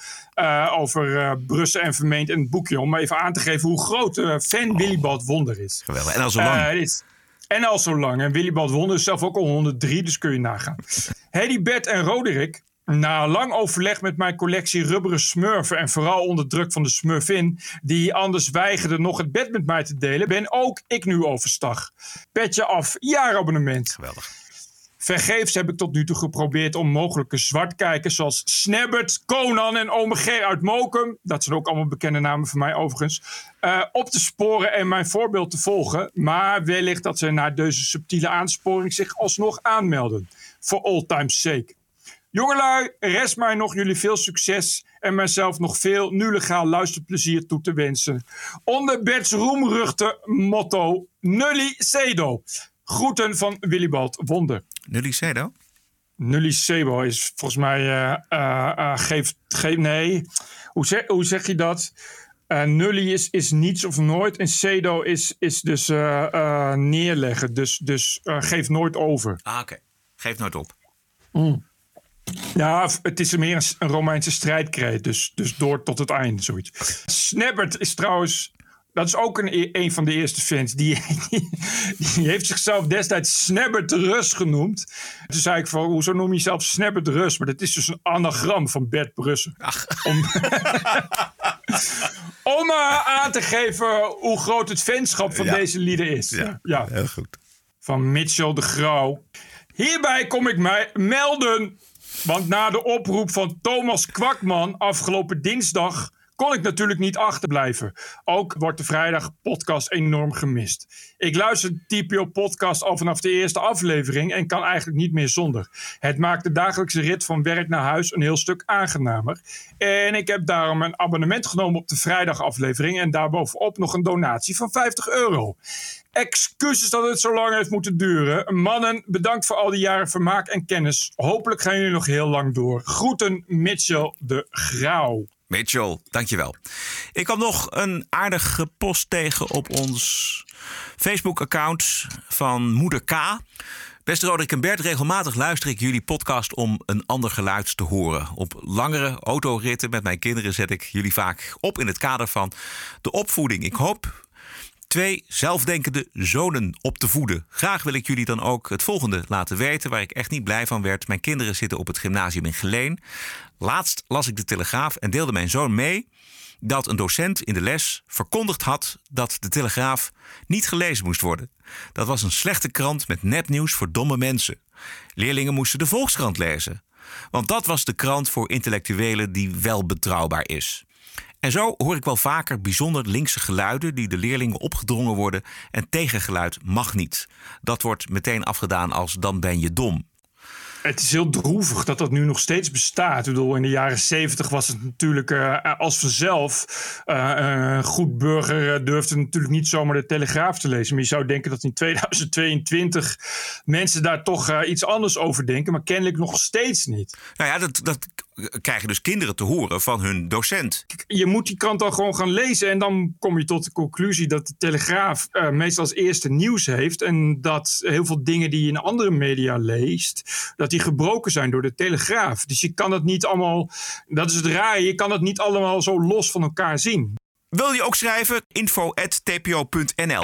over Brussen en Vermeend en het boekje. Om even aan te geven hoe groot fan oh. Willibald Wonder is. Geweldig. En al zo lang. Is, en al zo lang. En Willibald Wonder is zelf ook al 103, dus kun je nagaan. <laughs> Hedy, Bert en Roderick na lang overleg met mijn collectie rubberen smurfen en vooral onder druk van de smurfin, die anders weigerde nog het bed met mij te delen, ben ook ik nu overstag. Petje af, jaarabonnement. Geweldig. Vergeefs heb ik tot nu toe geprobeerd om mogelijke zwartkijkers zoals Snabbert, Conan en Ome G uit Mokum, dat zijn ook allemaal bekende namen voor mij overigens, uh, op te sporen en mijn voorbeeld te volgen. Maar wellicht dat ze na deze subtiele aansporing zich alsnog aanmelden. For all time's sake. Jongelui, rest mij nog jullie veel succes en mijzelf nog veel nu legaal luisterplezier toe te wensen. Onder Bert's roemruchte motto Nulli Cedo. Groeten van Willibald Wonder. Nulli Cedo? Nulli Cedo is volgens mij, uh, uh, uh, geeft, geef, nee, hoe zeg, hoe zeg je dat? nulli is, is niets of nooit en cedo is, is dus neerleggen, dus, dus geef nooit over. Ah, oké. Okay. Geef nooit op. Mm. Ja, het is meer een, Romeinse strijdkreet. Dus, dus door tot het einde, zoiets. Snabbert is trouwens... Dat is ook een, een van de eerste fans. Die, <laughs> die, die heeft zichzelf destijds Snabbert Rus genoemd. Toen zei ik van, hoezo noem je jezelf Snabbert Rus? Maar dat is dus een anagram van Bert Brussen. Om, <laughs> om uh, aan te geven hoe groot het fanschap van Ja. deze lieden is. Ja, ja. heel goed. Van Mitchell de Grauw. Hierbij kom ik mij melden. Want na de oproep van Thomas Kwakman afgelopen dinsdag kon ik natuurlijk niet achterblijven. Ook wordt de vrijdag podcast enorm gemist. Ik luister de TPO podcast al vanaf de eerste aflevering en kan eigenlijk niet meer zonder. Het maakt de dagelijkse rit van werk naar huis een heel stuk aangenamer. En ik heb daarom een abonnement genomen op de vrijdagaflevering en daarbovenop nog een donatie van 50 euro. Excuses dat het zo lang heeft moeten duren. Mannen, bedankt voor al die jaren vermaak en kennis. Hopelijk gaan jullie nog heel lang door. Groeten, Mitchell de Grauw. Mitchell, dankjewel. Ik kwam nog een aardige post tegen op ons Facebook-account van Moeder K. Beste Roderick en Bert, regelmatig luister ik jullie podcast om een ander geluid te horen. Op langere autoritten met mijn kinderen zet ik jullie vaak op in het kader van de opvoeding. Ik hoop twee zelfdenkende zonen op te voeden. Graag wil ik jullie dan ook het volgende laten weten, waar ik echt niet blij van werd. Mijn kinderen zitten op het gymnasium in Geleen. Laatst las ik de Telegraaf en deelde mijn zoon mee dat een docent in de les verkondigd had dat de Telegraaf niet gelezen moest worden. Dat was een slechte krant met nepnieuws voor domme mensen. Leerlingen moesten de Volkskrant lezen. Want dat was de krant voor intellectuelen die wel betrouwbaar is. En zo hoor ik wel vaker bijzonder linkse geluiden die de leerlingen opgedrongen worden en tegengeluid mag niet. Dat wordt meteen afgedaan als dan ben je dom. Het is heel droevig dat dat nu nog steeds bestaat. Ik bedoel, in de jaren zeventig was het natuurlijk uh, als vanzelf. Uh, een goed burger durfde natuurlijk niet zomaar de Telegraaf te lezen. Maar je zou denken dat in 2022 mensen daar toch iets anders over denken. Maar kennelijk nog steeds niet. Nou ja, dat, dat krijgen dus kinderen te horen van hun docent. Je moet die krant dan gewoon gaan lezen. En dan kom je tot de conclusie dat de Telegraaf uh, meestal als eerste nieuws heeft. En dat heel veel dingen die je in andere media leest, dat die gebroken zijn door de Telegraaf. Dus je kan het niet allemaal, dat is het raar, je kan het niet allemaal zo los van elkaar zien. Wil je ook schrijven? info.tpo.nl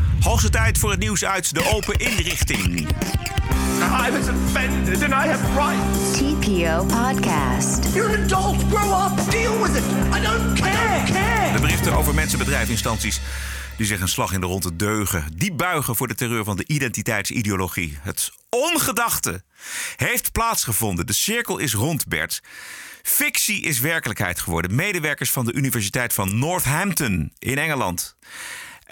Hoogste tijd voor het nieuws uit de open inrichting. I was offended and I have rights. TPO Podcast. You're an adult. Grow up. Deal with it. I don't care. care. De berichten over mensen, bedrijven, instanties die zich een slag in de ronde deugen. Die buigen voor de terreur van de identiteitsideologie. Het ongedachte heeft plaatsgevonden. De cirkel is rond, Bert. Fictie is werkelijkheid geworden. Medewerkers van de Universiteit van Northampton in Engeland.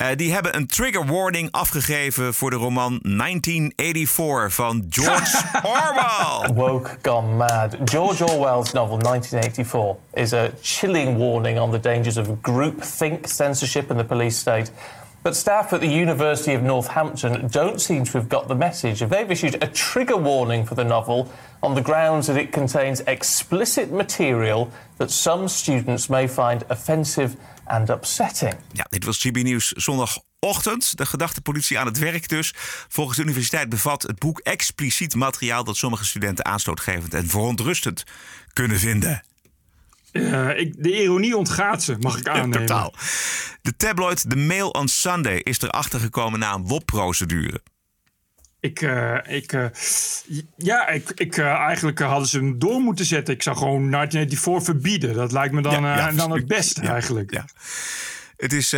Uh, die hebben een trigger warning afgegeven voor de roman 1984 van George <laughs> Orwell. Woke gone mad. George Orwell's novel 1984 is a chilling warning on the dangers of groupthink, censorship, and the police state. But staff at the University of Northampton don't seem to have got the message. They've issued a trigger warning for the novel on the grounds that it contains explicit material that some students may find offensive and upsetting. Ja, dit was GB Nieuws zondagochtend. De gedachtepolitie aan het werk dus. Volgens de universiteit bevat het boek expliciet materiaal dat sommige studenten aanstootgevend en verontrustend kunnen vinden. Uh, ik, de ironie ontgaat ze, mag ik aannemen. Ja, totaal. De tabloid The Mail on Sunday is erachter gekomen na een WOP-procedure. Ik, uh, ik, uh, ja, ik, ik, eigenlijk hadden ze hem door moeten zetten. Ik zou gewoon 1984 verbieden. Dat lijkt me dan, ja, ja, dan het beste eigenlijk. Ja. Het is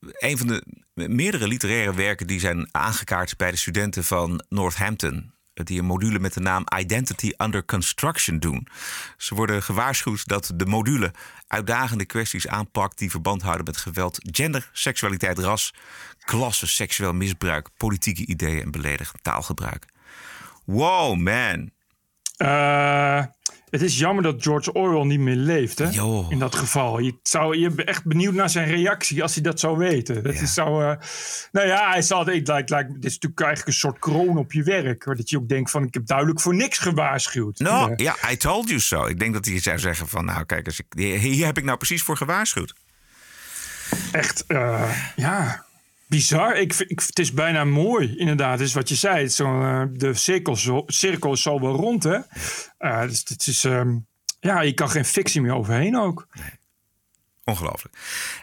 een van de meerdere literaire werken die zijn aangekaart bij de studenten van Northampton die een module met de naam Identity Under Construction doen. Ze worden gewaarschuwd dat de module uitdagende kwesties aanpakt die verband houden met geweld, gender, seksualiteit, ras, klasse, seksueel misbruik, politieke ideeën en beledigend taalgebruik. Wow, man. Uh, het is jammer dat George Orwell niet meer leeft, hè? In dat geval. Je, zou, je bent echt benieuwd naar zijn reactie als hij dat zou weten. Dat is zo, uh, nou ja, hij zal, het lijkt, lijkt, dit is natuurlijk eigenlijk een soort kroon op je werk. Dat je ook denkt van, ik heb duidelijk voor niks gewaarschuwd. Nou, ja, I told you so. Ik denk dat hij zou zeggen van, nou kijk, hier heb ik nou precies voor gewaarschuwd. Echt, uh, ja bizar. Ik, ik, het is bijna mooi, inderdaad. is wat je zei. Het zo, uh, de cirkel, zo, cirkel is zo wel rond, hè? Uh, dus het is... Um, ja, je kan geen fictie meer overheen ook. Nee. Ongelooflijk.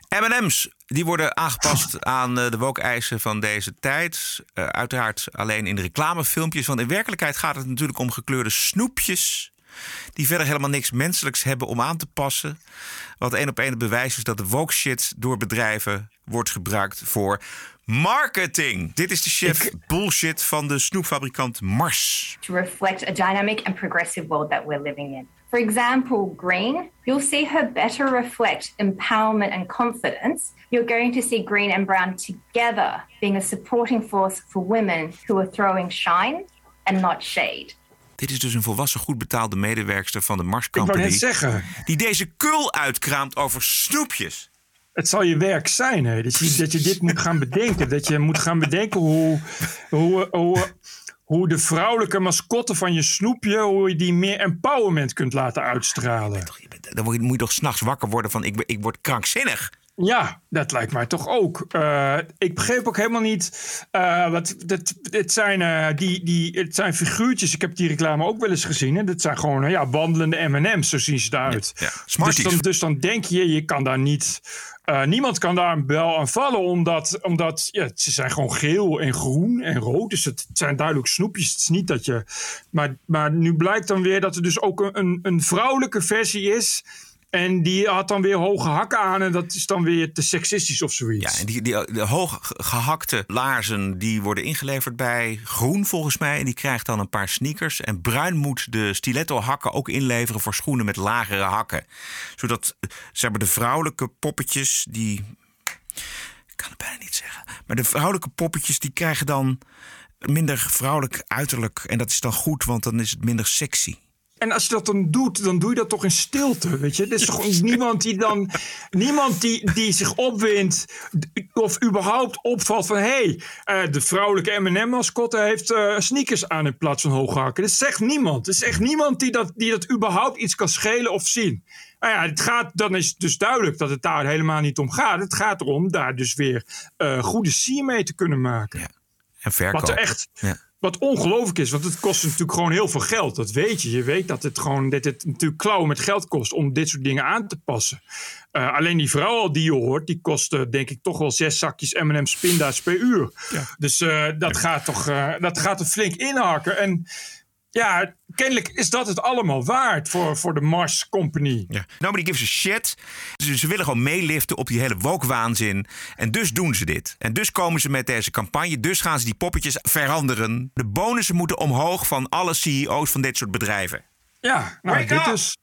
M&M's, die worden aangepast <laughs> aan uh, de woke-eisen van deze tijd. uiteraard alleen in de reclamefilmpjes. Want in werkelijkheid gaat het natuurlijk om gekleurde snoepjes... die verder helemaal niks menselijks hebben om aan te passen. Wat één op één het bewijs is dat de woke shit door bedrijven wordt gebruikt voor marketing. Dit is de chef bullshit van de snoepfabrikant Mars. To reflect a dynamic and progressive world that we're living in. For example, green, you'll see her better reflect empowerment and confidence. You're going to see green and brown together being a supporting force for women who are throwing shine and not shade. Dit is dus een volwassen, goed betaalde medewerkster van de Mars Company. Ik wou net zeggen. Die deze kul uitkraamt over snoepjes. Het zal je werk zijn, hè? Dat, je, dat je dit moet gaan bedenken. Dat je moet gaan bedenken hoe, hoe, hoe, hoe de vrouwelijke mascotte van je snoepje... hoe je die meer empowerment kunt laten uitstralen. Dan moet je toch s'nachts wakker worden van ik, ik word krankzinnig. Ja, dat lijkt mij toch ook. Uh, ik begreep ook helemaal niet. Uh, wat, dat, het, zijn, uh, die, die, het zijn figuurtjes. Ik heb die reclame ook wel eens gezien. En dat zijn gewoon ja, wandelende MM's. Zo zien ze eruit. Ja, ja. Dus, dan, dus dan denk je, je kan daar niet. niemand kan daar een bel aan vallen. Omdat, omdat ja, ze zijn gewoon geel en groen en rood. Dus het zijn duidelijk snoepjes. Het is niet dat je. Maar, maar nu blijkt dan weer dat er dus ook een, een vrouwelijke versie is en die had dan weer hoge hakken aan en dat is dan weer te seksistisch of zoiets. Ja, en die, die de hooggehakte laarzen die worden ingeleverd bij Groen volgens mij. En die krijgt dan een paar sneakers. En Bruin moet de stiletto hakken ook inleveren voor schoenen met lagere hakken. Zodat ze hebben de vrouwelijke poppetjes die... Ik kan het bijna niet zeggen. Maar de vrouwelijke poppetjes die krijgen dan minder vrouwelijk uiterlijk. En dat is dan goed, want dan is het minder sexy. En als je dat dan doet, dan doe je dat toch in stilte, weet je? Er is toch niemand die dan... Niemand die, die zich opwindt of überhaupt opvalt van... hé, hey, uh, de vrouwelijke M&M-mascotte heeft uh, sneakers aan in plaats van hooghakken. Dat zegt niemand. Er is echt niemand die dat, die dat überhaupt iets kan schelen of zien. Nou ja, het gaat, dan is het dus duidelijk dat het daar helemaal niet om gaat. Het gaat erom daar dus weer uh, goede sier mee te kunnen maken. Ja. En verkoop. Wat er echt... Ja wat ongelooflijk is, want het kost natuurlijk gewoon heel veel geld. Dat weet je. Je weet dat het gewoon dat het natuurlijk klauwen met geld kost om dit soort dingen aan te passen. Uh, alleen die vrouw die je hoort, die kost uh, denk ik toch wel zes zakjes M&M's pinda's per uur. Ja. Dus uh, dat, gaat toch, dat gaat er flink inhakken. En ja, kennelijk is dat het allemaal waard voor, voor de Mars Company. Ja. Nobody gives a shit. Ze, ze willen gewoon meeliften op die hele wokwaanzin. En dus doen ze dit. En dus komen ze met deze campagne. Dus gaan ze die poppetjes veranderen. De bonussen moeten omhoog van alle CEO's van dit soort bedrijven. Ja, nou, dit is...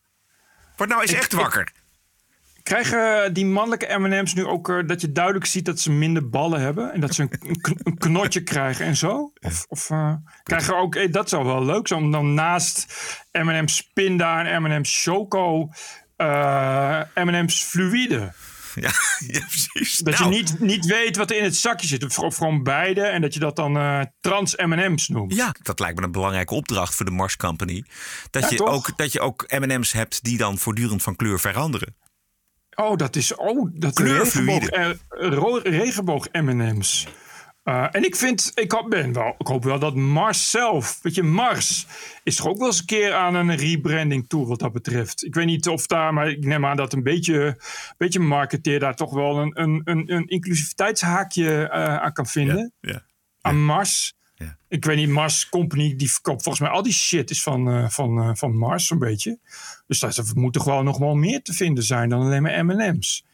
Word nou eens echt wakker. Krijgen die mannelijke M&M's nu ook uh, dat je duidelijk ziet dat ze minder ballen hebben en dat ze een, een knotje krijgen en zo? Of, of uh, krijgen ook, hey, dat zou wel leuk zijn om dan naast M&M's Pinda en M&M's Choco uh, M&M's Fluïde. Ja, <laughs> ja, precies. Dat nou. je niet, niet weet wat er in het zakje zit. Of, of gewoon beide. En dat je dat dan uh, trans M&M's noemt. Ja, dat lijkt me een belangrijke opdracht voor de Mars Company. Dat, ja, je, ook, dat je ook M&M's hebt die dan voortdurend van kleur veranderen. Oh, dat is oh, dat regenboog, uh, regenboog M&M's. Uh, en ik vind, ik, hoop, ben wel, ik hoop wel dat Mars zelf, weet je, Mars is toch ook wel eens een keer aan een rebranding toe wat dat betreft. Ik weet niet of daar, maar ik neem aan dat een beetje, beetje marketeer daar toch wel een, een, een, een inclusiviteitshaakje uh, aan kan vinden. Ja, ja, aan Mars. Ik weet niet, Mars Company, die verkoopt volgens mij al die shit is van, uh, van, uh, van Mars zo'n beetje. Dus daar moet toch wel nog wel meer te vinden zijn dan alleen maar M&M's.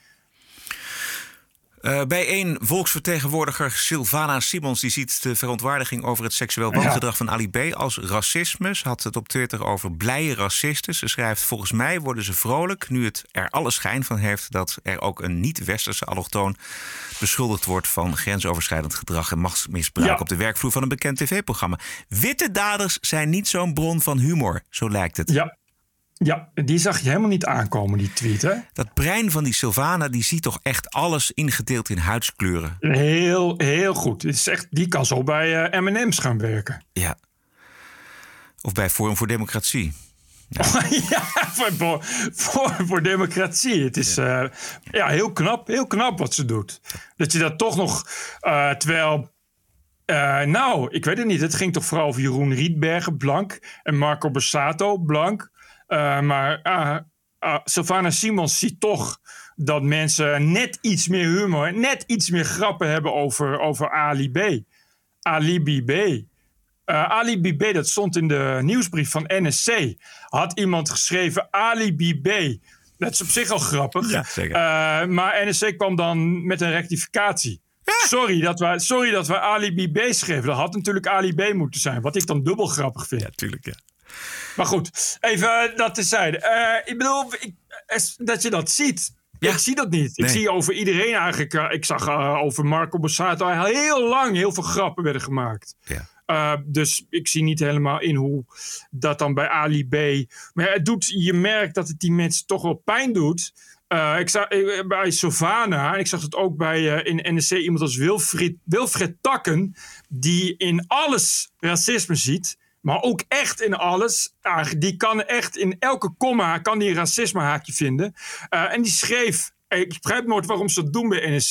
Uh, bij een volksvertegenwoordiger, Sylvana Simons, die ziet de verontwaardiging over het seksueel wangedrag van Ali B. als racisme. Ze had het op Twitter over blije racisten. Ze schrijft: Volgens mij worden ze vrolijk nu het er alle schijn van heeft dat er ook een niet-westerse allochtoon beschuldigd wordt van grensoverschrijdend gedrag en machtsmisbruik ja. op de werkvloer van een bekend tv-programma. Witte daders zijn niet zo'n bron van humor, zo lijkt het. Ja, ja, die zag je helemaal niet aankomen, die tweet, hè? Dat brein van die Sylvana, die ziet toch echt alles ingedeeld in huidskleuren? Heel, heel goed. Het is echt, die kan zo bij uh, M&M's gaan werken. Ja. Of bij Forum voor Democratie. Ja, <laughs> ja voor, voor, voor, democratie. Het is ja. Uh, ja. heel knap, heel knap wat ze doet. Dat je dat toch nog, uh, terwijl... Uh, nou, ik weet het niet. Het ging toch vooral over Jeroen Rietbergen, blank. En Marco Borsato, blank. Uh, maar uh, uh, Sylvana Simons ziet toch dat mensen net iets meer humor, net iets meer grappen hebben over, over Ali B. Ali B. Ali B, dat stond in de nieuwsbrief van NSC. Had iemand geschreven Ali B. Dat is op zich al grappig. Ja, zeker. maar NSC kwam dan met een rectificatie. Sorry, dat we, sorry dat we Ali B schreven. Dat had natuurlijk Ali B moeten zijn. Wat ik dan dubbel grappig vind. Ja, tuurlijk, ja. Maar goed, even dat tezijde. Uh, ik bedoel, ik, dat je dat ziet. Ja. Ik zie dat niet. Nee. Ik zie over iedereen eigenlijk. Uh, ik zag uh, over Marco Borsato heel lang heel veel grappen werden gemaakt. Ja. Uh, dus ik zie niet helemaal in hoe dat dan bij Ali B. Maar het doet, je merkt dat het die mensen toch wel pijn doet. Uh, ik zag bij Sovana, en ik zag het ook bij in NSC iemand als Wilfried, Wilfred Takken, die in alles racisme ziet. Maar ook echt in alles. die kan echt in elke komma kan die een racisme haakje vinden. Uh, en die schreef ik begrijp nooit waarom ze dat doen bij NSC.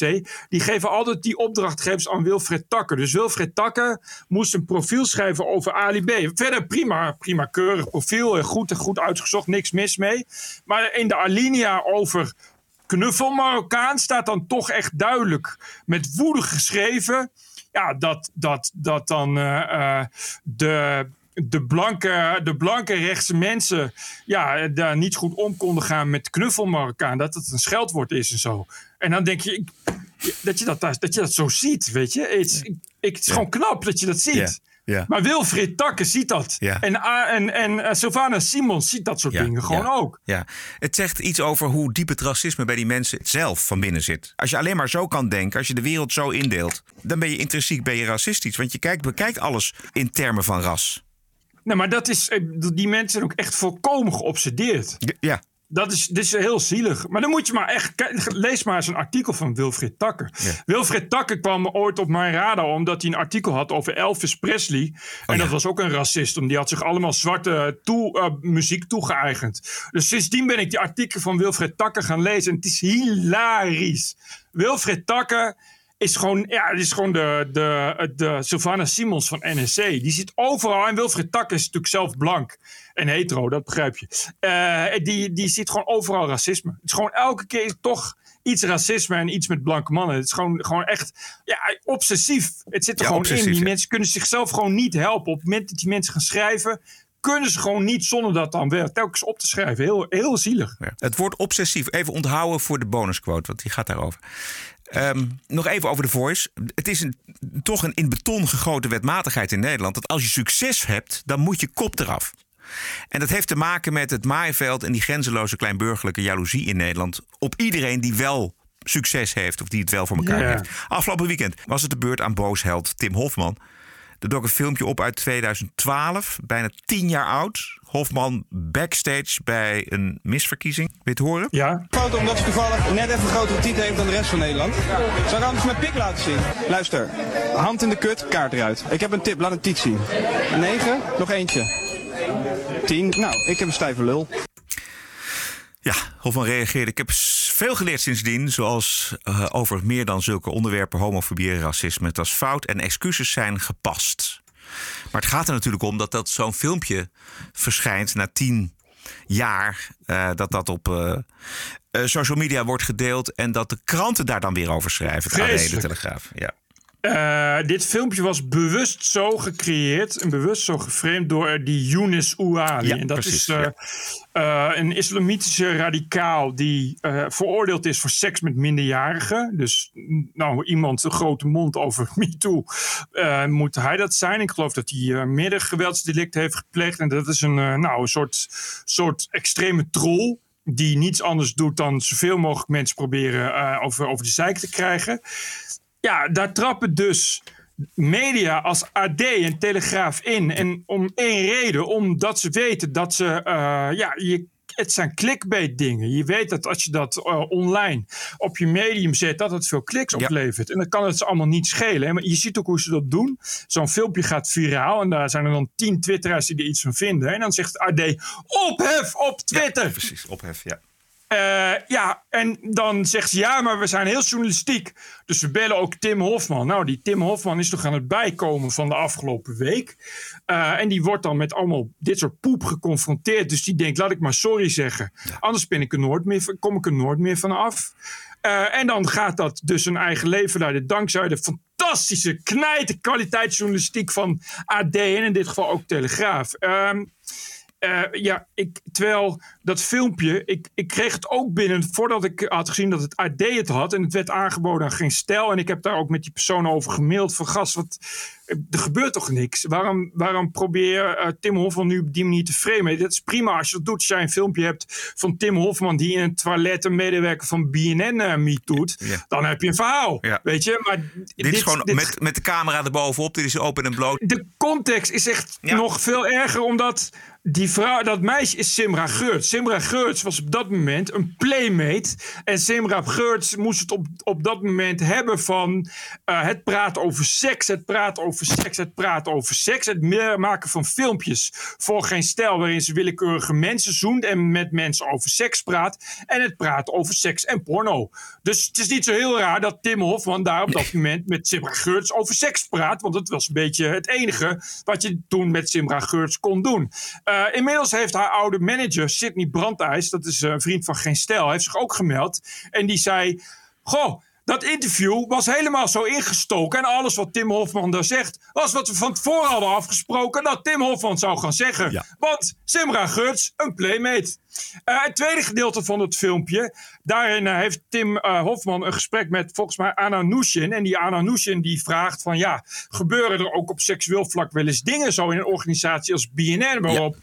Die geven altijd die opdrachtgevers aan Wilfred Takker. Dus Wilfred Takker moest een profiel schrijven over Ali B. Verder prima, prima keurig profiel. Goed, goed uitgezocht, niks mis mee. Maar in de alinea over knuffel Marokkaan staat dan toch echt duidelijk met woede geschreven. Ja, dat, dat, dat dan uh, de de blanke, de blanke rechtse mensen ja, daar niet goed om konden gaan met knuffel Marokkaan. Dat het een scheldwoord is en zo. En dan denk je dat je dat, dat, je dat zo ziet, weet je. Het is, het is gewoon knap dat je dat ziet. Ja. Maar Wilfried Takke ziet dat. Ja. En, en, en uh, Sylvana Simons ziet dat soort dingen gewoon ook. Ja. Het zegt iets over hoe diep het racisme bij die mensen zelf van binnen zit. Als je alleen maar zo kan denken, als je de wereld zo indeelt, dan ben je intrinsiek ben je racistisch. Want je kijkt, bekijkt alles in termen van ras. Nee, maar dat is, eh, die mensen zijn ook echt volkomen geobsedeerd. Ja. Dat is, dit is heel zielig. Maar dan moet je maar echt. Lees maar eens een artikel van Wilfried Takker. Wilfried Takker kwam ooit op mijn radar omdat hij een artikel had over Elvis Presley. En oh dat was ook een racist, omdat die had zich allemaal zwarte toe, uh, muziek toegeëigend. Dus sindsdien ben ik die artikel van Wilfried Takker gaan lezen. En het is hilarisch. Wilfried Takker is gewoon, ja, het is gewoon de, de, de Sylvana Simons van NSC. Die zit overal. En Wilfried Tak is natuurlijk zelf blank en hetero, dat begrijp je. Uh, die, die ziet gewoon overal racisme. Het is gewoon elke keer toch iets racisme en iets met blanke mannen. Het is gewoon, gewoon echt ja, obsessief. Het zit er gewoon in. Die mensen kunnen zichzelf gewoon niet helpen. Op het moment dat die mensen gaan schrijven, kunnen ze gewoon niet zonder dat dan weer telkens op te schrijven. Heel, heel zielig. Ja. Het woord obsessief, even onthouden voor de bonusquote, want die gaat daarover. Um, nog even over de Voice. Het is een, toch een in beton gegoten wetmatigheid in Nederland. Dat als je succes hebt, dan moet je kop eraf. En dat heeft te maken met het maaiveld en die grenzeloze kleinburgerlijke jaloezie in Nederland. Op iedereen die wel succes heeft of die het wel voor elkaar heeft. Afgelopen weekend was het de beurt aan boosheld Tim Hofman. Er dook een filmpje op uit 2012, bijna tien jaar oud. Hofman backstage bij een misverkiezing. Wil je het horen? Ja. Foto omdat ze toevallig net even grotere titel heeft dan de rest van Nederland. Zou ik anders mijn pik laten zien? Luister, hand in de kut, kaart eruit. Ik heb een tip, laat een tiet zien. 9, nog eentje. 10, nou, ik heb een stijve lul. Ja, Hofman reageerde. Ik heb veel geleerd sindsdien, zoals uh, over meer dan zulke onderwerpen, homofobie en racisme. Het was fout en excuses zijn gepast. Maar het gaat er natuurlijk om dat dat zo'n filmpje verschijnt na tien jaar. Uh, dat dat op uh, social media wordt gedeeld en dat de kranten daar dan weer over schrijven. Het AD, de Telegraaf. Ja. Uh, dit filmpje was bewust zo gecreëerd en bewust zo geframed door die Younes Ouali. Ja, en dat precies, is uh, uh, een islamitische radicaal die veroordeeld is voor seks met minderjarigen. Dus nou, iemand een grote mond over <laughs> MeToo, moet hij dat zijn. Ik geloof dat hij meerdere geweldsdelicten heeft gepleegd. En dat is een, nou, een soort, soort extreme troll die niets anders doet dan zoveel mogelijk mensen proberen over, over de zeik te krijgen ja, daar trappen dus media als AD en Telegraaf in. En om één reden, omdat ze weten dat ze, uh, ja, je, het zijn clickbait dingen. Je weet dat als je dat uh, online op je medium zet, dat het veel kliks oplevert. En dan kan het ze allemaal niet schelen. Maar je ziet ook hoe ze dat doen. Zo'n filmpje gaat viraal en daar zijn er dan tien twitteraars die er iets van vinden. En dan zegt AD, ophef op Twitter. Ja, precies, ophef, ja. Uh, ja, en dan zegt ze ja, maar we zijn heel journalistiek. Dus we bellen ook Tim Hofman. Nou, die Tim Hofman is toch aan het bijkomen van de afgelopen week. Uh, en die wordt dan met allemaal dit soort poep geconfronteerd. Dus die denkt, laat ik maar sorry zeggen. Anders ben ik er nooit meer, kom ik er nooit meer van af. Uh, en dan gaat dat dus een eigen leven leiden. Dankzij de fantastische knijte kwaliteitsjournalistiek van AD. En in dit geval ook Telegraaf. Uh, uh, ja, ik, terwijl dat filmpje, ik, ik kreeg het ook binnen voordat ik had gezien dat het AD het had. En het werd aangeboden aan geen stijl. En ik heb daar ook met die persoon over gemaild. Van gast, wat, er gebeurt toch niks? Waarom, waarom probeer uh, Tim Hofman nu op die manier te framen? Dat is prima als je dat doet. Als jij een filmpje hebt van Tim Hofman die in een toilet een medewerker van BNN uh, meet doet. Ja. Dan heb je een verhaal. Ja. Weet je? Maar dit, dit is gewoon dit, met, met de camera erbovenop. Dit is open en bloot. De context is echt nog veel erger omdat die vrouw, dat meisje is Simra Geurts. Simra Geurts was op dat moment een playmate. En Simra Geurts moest het op, op dat moment hebben van uh, het praten over seks, het praten over seks, het praten over seks. Het maken van filmpjes voor geen stijl waarin ze willekeurige mensen zoent en met mensen over seks praat. En het praten over seks en porno. Dus het is niet zo heel raar dat Tim Hofman daar op dat moment met Simra Geurts over seks praat. Want het was een beetje het enige wat je toen met Simra Geurts kon doen. Uh, inmiddels heeft haar oude manager, Sidney Brandijs, dat is een vriend van Geen Stijl, heeft zich ook gemeld. En die zei: Goh. Dat interview was helemaal zo ingestoken. En alles wat Tim Hofman daar zegt, was wat we van tevoren hadden afgesproken dat Tim Hofman zou gaan zeggen. Want Simra Guts, een playmate. Uh, het tweede gedeelte van het filmpje. Daarin uh, heeft Tim uh, Hofman een gesprek met volgens mij Anna Nushin. En die Anna Nushin die vraagt van ja, gebeuren er ook op seksueel vlak wel eens dingen zo in een organisatie als BNN? Waarop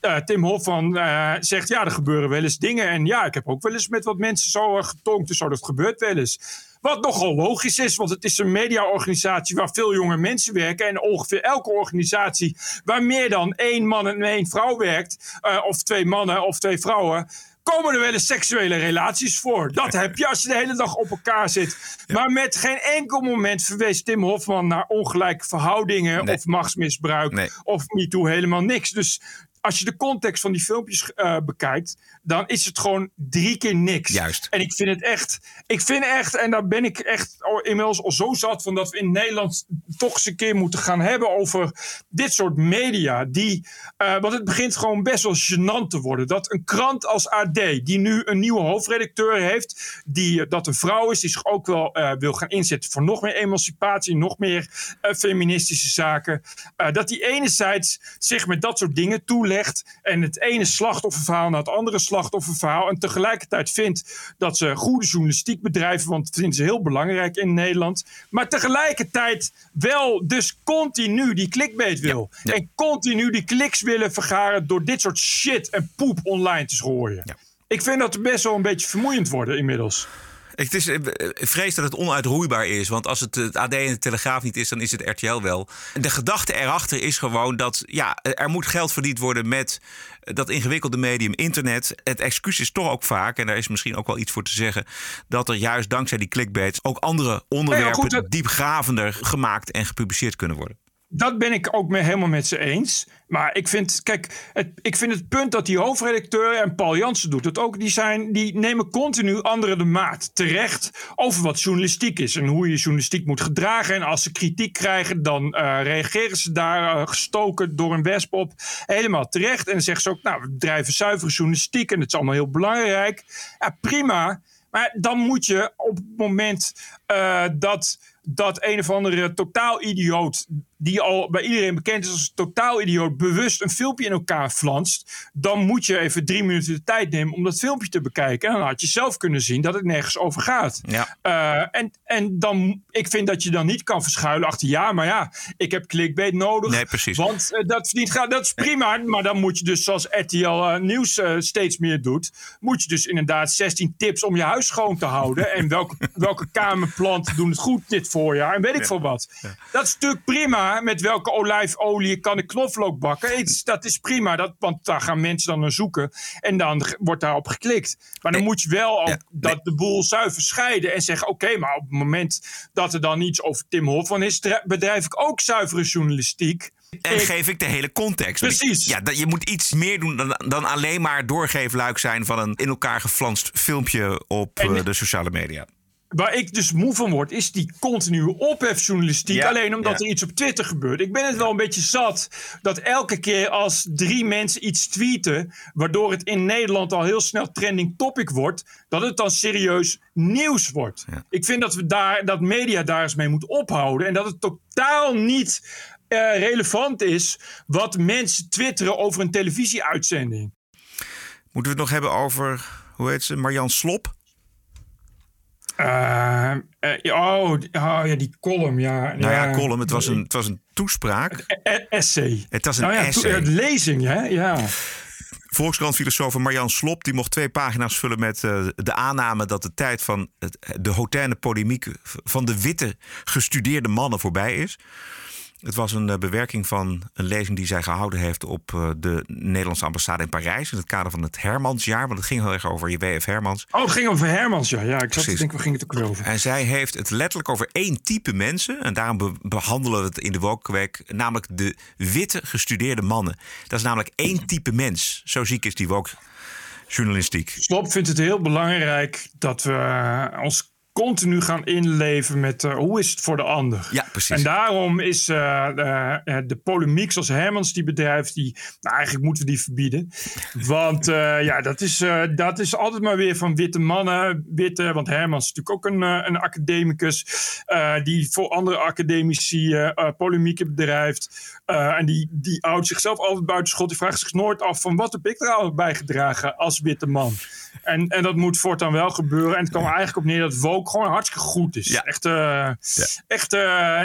uh, Tim Hofman uh, zegt, ja, er gebeuren wel eens dingen. En ja, ik heb ook wel eens met wat mensen zo uh, getonkt, dus zo, dat gebeurt wel eens. Wat nogal logisch is, want het is een mediaorganisatie waar veel jonge mensen werken. En ongeveer elke organisatie waar meer dan één man en één vrouw werkt, of twee mannen of twee vrouwen, komen er wel eens seksuele relaties voor. Dat heb je als je de hele dag op elkaar zit. Maar met geen enkel moment verwees Tim Hofman naar ongelijke verhoudingen nee. of machtsmisbruik nee. of MeToo helemaal niks. Dus als je de context van die filmpjes uh, bekijkt, dan is het gewoon drie keer niks. Juist. En ik vind het echt, ik vind echt, en daar ben ik echt inmiddels al zo zat van dat we in Nederland toch eens een keer moeten gaan hebben over dit soort media. Die, uh, want het begint gewoon best wel gênant te worden. Dat een krant als AD, die nu een nieuwe hoofdredacteur heeft, die dat een vrouw is, die zich ook wel uh, wil gaan inzetten voor nog meer emancipatie, nog meer feministische zaken, dat die enerzijds zich met dat soort dingen toelegt en het ene slachtofferverhaal naar het andere slachtofferverhaal. En tegelijkertijd vindt dat ze goede journalistiek bedrijven, want dat vinden ze heel belangrijk in Nederland. Maar tegelijkertijd wel dus continu die clickbait wil. Ja, ja. En continu die kliks willen vergaren door dit soort shit en poep online te schooien. Ja. Ik vind dat best wel een beetje vermoeiend worden inmiddels. Het is, ik vrees dat het onuitroeibaar is. Want als het het AD en de Telegraaf niet is, dan is het RTL wel. De gedachte erachter is gewoon dat ja, er moet geld verdiend worden met dat ingewikkelde medium internet. Het excuus is toch ook vaak, en daar is misschien ook wel iets voor te zeggen, dat er juist dankzij die clickbaits ook andere onderwerpen ja, goed, dat... diepgravender gemaakt en gepubliceerd kunnen worden. Dat ben ik ook helemaal met ze eens. Maar ik vind, kijk, het, ik vind het punt dat die hoofdredacteur en Paul Jansen doet het ook, die, zijn, die nemen continu anderen de maat terecht over wat journalistiek is en hoe je journalistiek moet gedragen. En als ze kritiek krijgen, dan uh, reageren ze daar uh, gestoken door een wesp op helemaal terecht. En dan zeggen ze ook, nou, we drijven zuivere journalistiek en het is allemaal heel belangrijk. Ja, prima. Maar dan moet je op het moment uh, dat dat een of andere totaal idioot, die al bij iedereen bekend is als een totaal idioot, bewust een filmpje in elkaar flanst, dan moet je even drie minuten de tijd nemen om dat filmpje te bekijken. En dan had je zelf kunnen zien dat het nergens over gaat. Ja. Uh, en, en dan, ik vind dat je dan niet kan verschuilen achter ja, maar ja, ik heb clickbait nodig. Nee, precies. Want uh, dat verdient gaat, dat is prima. Maar dan moet je dus, zoals RTL uh, Nieuws steeds meer doet, moet je dus inderdaad 16 tips om je huis schoon te houden. en welke, <laughs> welke kamerplanten doen het goed dit voorjaar en weet ik ja. veel wat. Ja. Dat is natuurlijk prima. Met welke olijfolie kan ik knoflook bakken? Iets, dat is prima, dat, want daar gaan mensen dan naar zoeken. En dan wordt daarop geklikt. Maar dan nee. moet je wel ook ja. dat nee. de boel zuiver scheiden en zeggen: oké, okay, maar op het moment dat er dan iets over Tim Hofman is, bedrijf ik ook zuivere journalistiek. En ik, geef ik de hele context. Precies. Ik, ja, je moet iets meer doen dan, dan alleen maar doorgeefluik zijn van een in elkaar geflanst filmpje op en, uh, de sociale media. Waar ik dus moe van word, is die continue ophefjournalistiek. Ja, alleen omdat ja. er iets op Twitter gebeurt. Ik ben het wel een beetje zat dat elke keer als drie mensen iets tweeten. waardoor het in Nederland al heel snel trending topic wordt. dat het dan serieus nieuws wordt. Ja. Ik vind dat, we daar, dat media daar eens mee moet ophouden. En dat het totaal niet uh, relevant is wat mensen twitteren over een televisieuitzending. Moeten we het nog hebben over, hoe heet ze, Marjan Slop? Uh, uh, oh, oh, ja, die column, ja. Nou ja, ja column, het was een, het was een toespraak. E essay. Het was een nou ja, essay. Een lezing, hè, ja. Volkskrant-filosoof Marjan Slop die mocht twee pagina's vullen met uh, de aanname dat de tijd van het, de hautaine polemiek van de witte gestudeerde mannen voorbij is. Het was een eh, bewerking van een lezing die zij gehouden heeft op eh, de Nederlandse ambassade in Parijs. In het kader van het Hermansjaar. Want het ging heel erg over je WF Hermans. Oh, het ging over Hermans, ja. Ja, ik zat te Precies. denken, waar ging het ook over? En zij heeft het letterlijk over één type mensen. En daarom be- behandelen we het in de Woke-week. Namelijk de witte gestudeerde mannen. Dat is namelijk één type mens. Zo ziek is die Woke-journalistiek. Slop vindt het heel belangrijk dat we eh, ons continu gaan inleven met eh, hoe is het voor de ander. Ja, precies. En daarom is eh, de, eh, de polemiek zoals Hermans die bedrijft, die, nou, eigenlijk moeten we die verbieden. <laughs> Want ja, dat is, dat is altijd maar weer van witte mannen. Witte, want Hermans is natuurlijk ook een, een academicus die voor andere academici polemieken bedrijft. En die, die houdt zichzelf altijd buiten schot. Die vraagt zich nooit af van wat heb ik er al bijgedragen als witte man. En, en dat moet voortaan wel gebeuren. En het kwam eigenlijk op neer dat woke gewoon hartstikke goed is. Echt, eh, echt eh,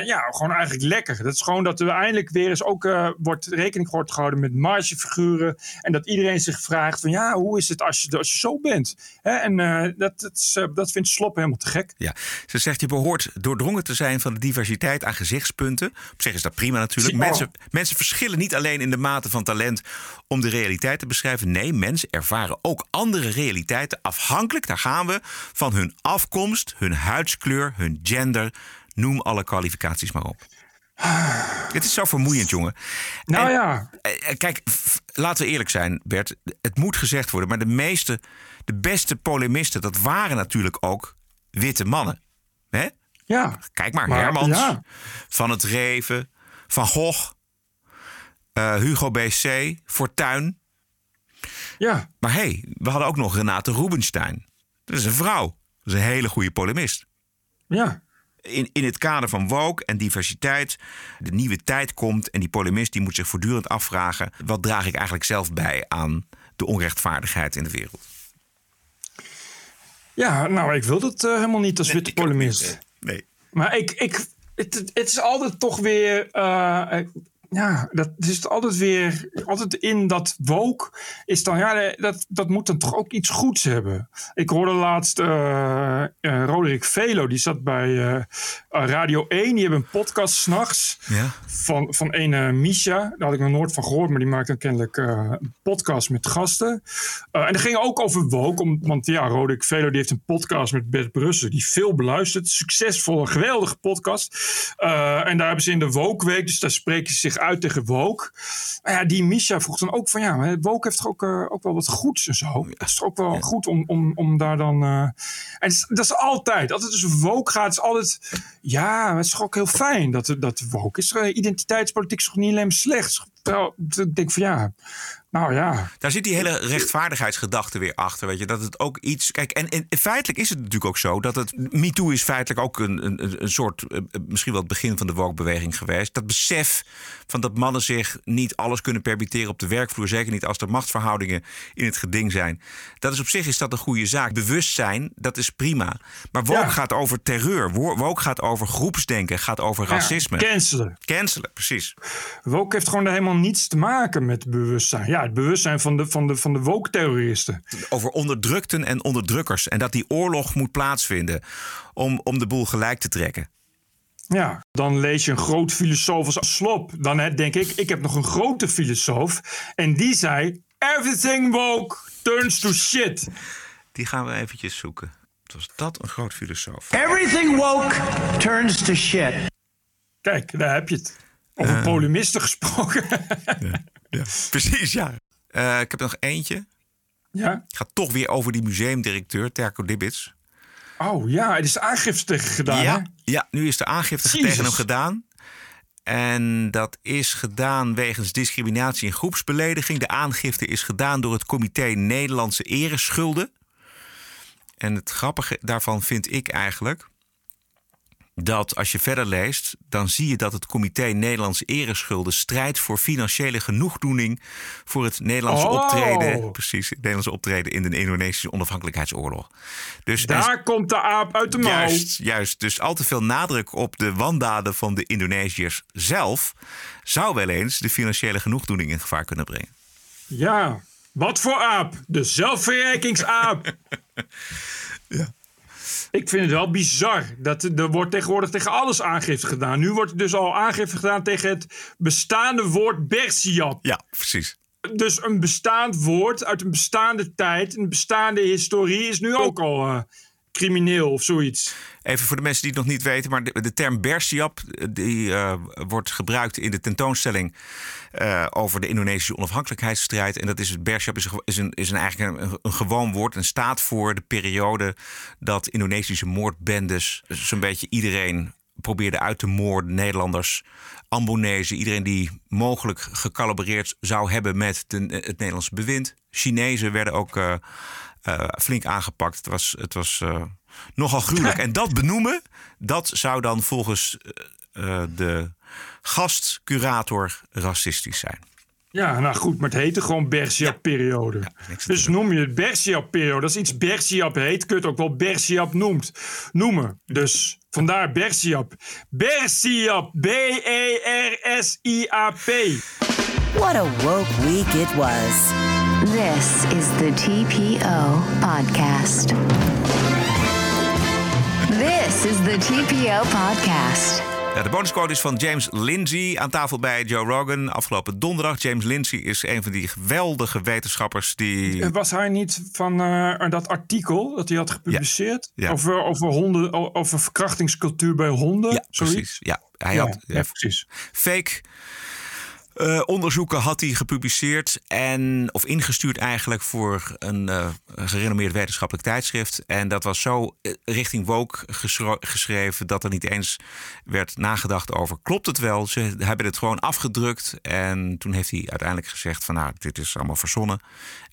ja, gewoon eigenlijk lekker. Dat is gewoon dat er eindelijk weer eens ook eh, wordt rekening wordt gehouden met margefiguren. En dat iedereen zich vraagt van ja, hoe is het als je, als je zo bent? Hè? En eh, dat, dat, is, eh, dat vindt Slop helemaal te gek. Ja, ze zegt je behoort doordrongen te zijn van de diversiteit aan gezichtspunten. Op zich is dat prima natuurlijk. Mensen, mensen verschillen niet alleen in de mate van talent om de realiteit te beschrijven. Nee, mensen ervaren ook andere realiteiten afhankelijk, daar gaan we, van hun afkomst, hun huidskleur, hun gender. Noem alle kwalificaties maar op. Het is zo vermoeiend, jongen. Nou En, ja. eh, Kijk, f- laten we eerlijk zijn, Bert. Het moet gezegd worden, maar de meeste, de beste polemisten, dat waren natuurlijk ook witte mannen. Hè? Ja. Kijk maar, Maar, Hermans, ja. Van het Reven, Van Gogh, eh, Hugo BC, Fortuyn. Ja. Maar hé, hey, we hadden ook nog Renate Rubenstein. Dat is een vrouw. Dat is een hele goede polemist. Ja. In, in het kader van woke en diversiteit, de nieuwe tijd komt en die polemist die moet zich voortdurend afvragen: wat draag ik eigenlijk zelf bij aan de onrechtvaardigheid in de wereld? Ja, nou, ik wil dat eh, helemaal niet als witte polemist. Nee. Maar ik, ik, het, het- is altijd toch weer. eh, ja, dat is altijd weer. Altijd in dat woke is dan. Ja, dat, dat moet dan toch ook iets goeds hebben. Ik hoorde laatst eh, eh, Roderick Velo, die zat bij eh, Radio 1. Die hebben een podcast s'nachts. Ja. Van, van een Misha. Daar had ik nog nooit van gehoord, maar die maakt dan kennelijk een podcast met gasten. En dat ging ook over woke. Om, want ja, Roderick Velo die heeft een podcast met Bert Brussen. Die veel beluistert. Succesvolle, geweldige podcast. En daar hebben ze in de Woke Week. Dus daar spreken ze zich uit tegen woke. Maar ja, die Misha vroeg dan ook van ja, woke heeft toch ook, eh, ook wel wat goeds en zo. Het is toch ook wel goed om, om, om daar dan... eh, en is- dat is altijd. Als het woke gaat, is altijd... Ja, het is toch ook heel fijn dat, dat woke is. Eh, Identiteitspolitiek is toch niet alleen maar slecht. Terwijl ik denk van ja, nou ja. Daar zit die hele rechtvaardigheidsgedachte weer achter. Weet je, dat het ook iets. Kijk, en, en feitelijk is het natuurlijk ook zo dat het. MeToo is feitelijk ook een, een, een soort. eh, misschien wel het begin van de woke-beweging geweest. Dat besef van dat mannen zich niet alles kunnen permitteren op de werkvloer. Zeker niet als er machtsverhoudingen in het geding zijn. Dat is op zich is dat een goede zaak. Bewustzijn, dat is prima. Maar woke Ja. gaat over terreur. Wo- Woke gaat over groepsdenken. Gaat over Ja, racisme. cancelen. Cancelen, precies. Woke heeft gewoon helemaal niets te maken met bewustzijn. Ja, het bewustzijn van de, van de, van de woke-terroristen. over onderdrukten en onderdrukkers. En dat die oorlog moet plaatsvinden om, om de boel gelijk te trekken. Ja, dan lees je een groot filosoof als Slop. Dan hè, denk ik, ik heb nog een grote filosoof. En die zei, everything woke turns to shit. Die gaan we eventjes zoeken. Was dat een groot filosoof? Everything woke turns to shit. Kijk, daar heb je het. Over polemisten gesproken. Ja. Precies, ja. Eh, ik heb nog eentje. Ja. Het gaat toch weer over die museumdirecteur, Terko Dibbits. Oh ja, er is aangifte tegen gedaan. hè? Ja, ja, nu is de aangifte Jezus. tegen hem gedaan. En dat is gedaan wegens discriminatie en groepsbelediging. De aangifte is gedaan door het Comité Nederlandse Ereschulden. En het grappige daarvan vind ik eigenlijk dat als je verder leest, dan zie je dat het Comité Nederlandse Ereschulden strijdt voor financiële genoegdoening voor het Nederlandse Oh. optreden, precies, het Nederlandse optreden in de Indonesische onafhankelijkheidsoorlog. Dus Daar komt de aap uit de mouw. Juist, juist. Dus al te veel nadruk op de wandaden van de Indonesiërs zelf zou wel eens de financiële genoegdoening in gevaar kunnen brengen. Ja, wat voor aap? De zelfverrijkingsaap. <laughs> Ik vind het wel bizar. Dat er wordt tegenwoordig tegen alles aangifte gedaan. Nu wordt er dus al aangifte gedaan tegen het bestaande woord Bersiap. Ja, precies. Dus een bestaand woord uit een bestaande tijd, een bestaande historie, is nu ook al uh, crimineel of zoiets. Even voor de mensen die het nog niet weten, maar de, term Bersiap die uh, wordt gebruikt in de tentoonstelling uh, over de Indonesische onafhankelijkheidsstrijd. En dat is Bersiap is, is, een, is een eigenlijk een, gewoon woord en staat voor de periode dat Indonesische moordbendes zo'n beetje iedereen probeerde uit te moorden. Nederlanders, Ambonezen, iedereen die mogelijk gecalibreerd zou hebben met het Nederlandse bewind. Chinezen werden ook uh, flink aangepakt. Het was, het was uh, nogal gruwelijk. <laughs> en dat benoemen, dat zou dan volgens de gastcurator racistisch zijn. Ja, nou goed, maar het heette gewoon Bersiap-periode. Ja, dus noem je het Bersiap-periode. Als iets Bersiap heet, kun je het ook wel Bersiap noemt, noemen. Dus vandaar Bersiap. Bersiap, B-E-R-S-I-A-P. What a woke week it was. This is the TPO podcast. This is the TPO podcast. Ja, de bonusquote is van James Lindsay aan tafel bij Joe Rogan afgelopen donderdag. James Lindsay is een van die geweldige wetenschappers die. Was hij niet van uh, dat artikel dat hij had gepubliceerd Ja, ja. Over, over, honden, over verkrachtingscultuur bij honden? Ja, zoiets? precies. Ja, hij Ja, had ja, precies. fake eh, onderzoeken had hij gepubliceerd en of ingestuurd eigenlijk voor een eh, gerenommeerd wetenschappelijk tijdschrift. En dat was zo eh, richting woke geschreven dat er niet eens werd nagedacht over klopt het wel. Ze hebben het gewoon afgedrukt en toen heeft hij uiteindelijk gezegd van nou dit is allemaal verzonnen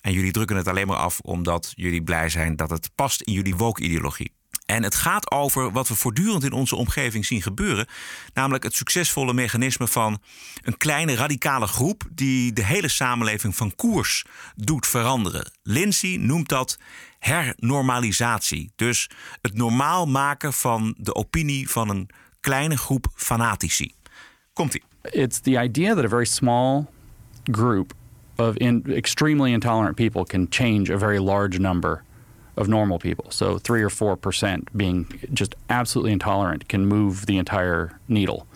en jullie drukken het alleen maar af omdat jullie blij zijn dat het past in jullie woke ideologie. En het gaat over wat we voortdurend in onze omgeving zien gebeuren. Namelijk het succesvolle mechanisme van een kleine radicale groep die de hele samenleving van koers doet veranderen. Lindsay noemt dat hernormalisatie. Dus het normaal maken van de opinie van een kleine groep fanatici. Komt-ie. It's the idea that a very small group of in, extremely intolerant people can change a very large number of normal people. So three or four percent being just absolutely intolerant can move the entire needle.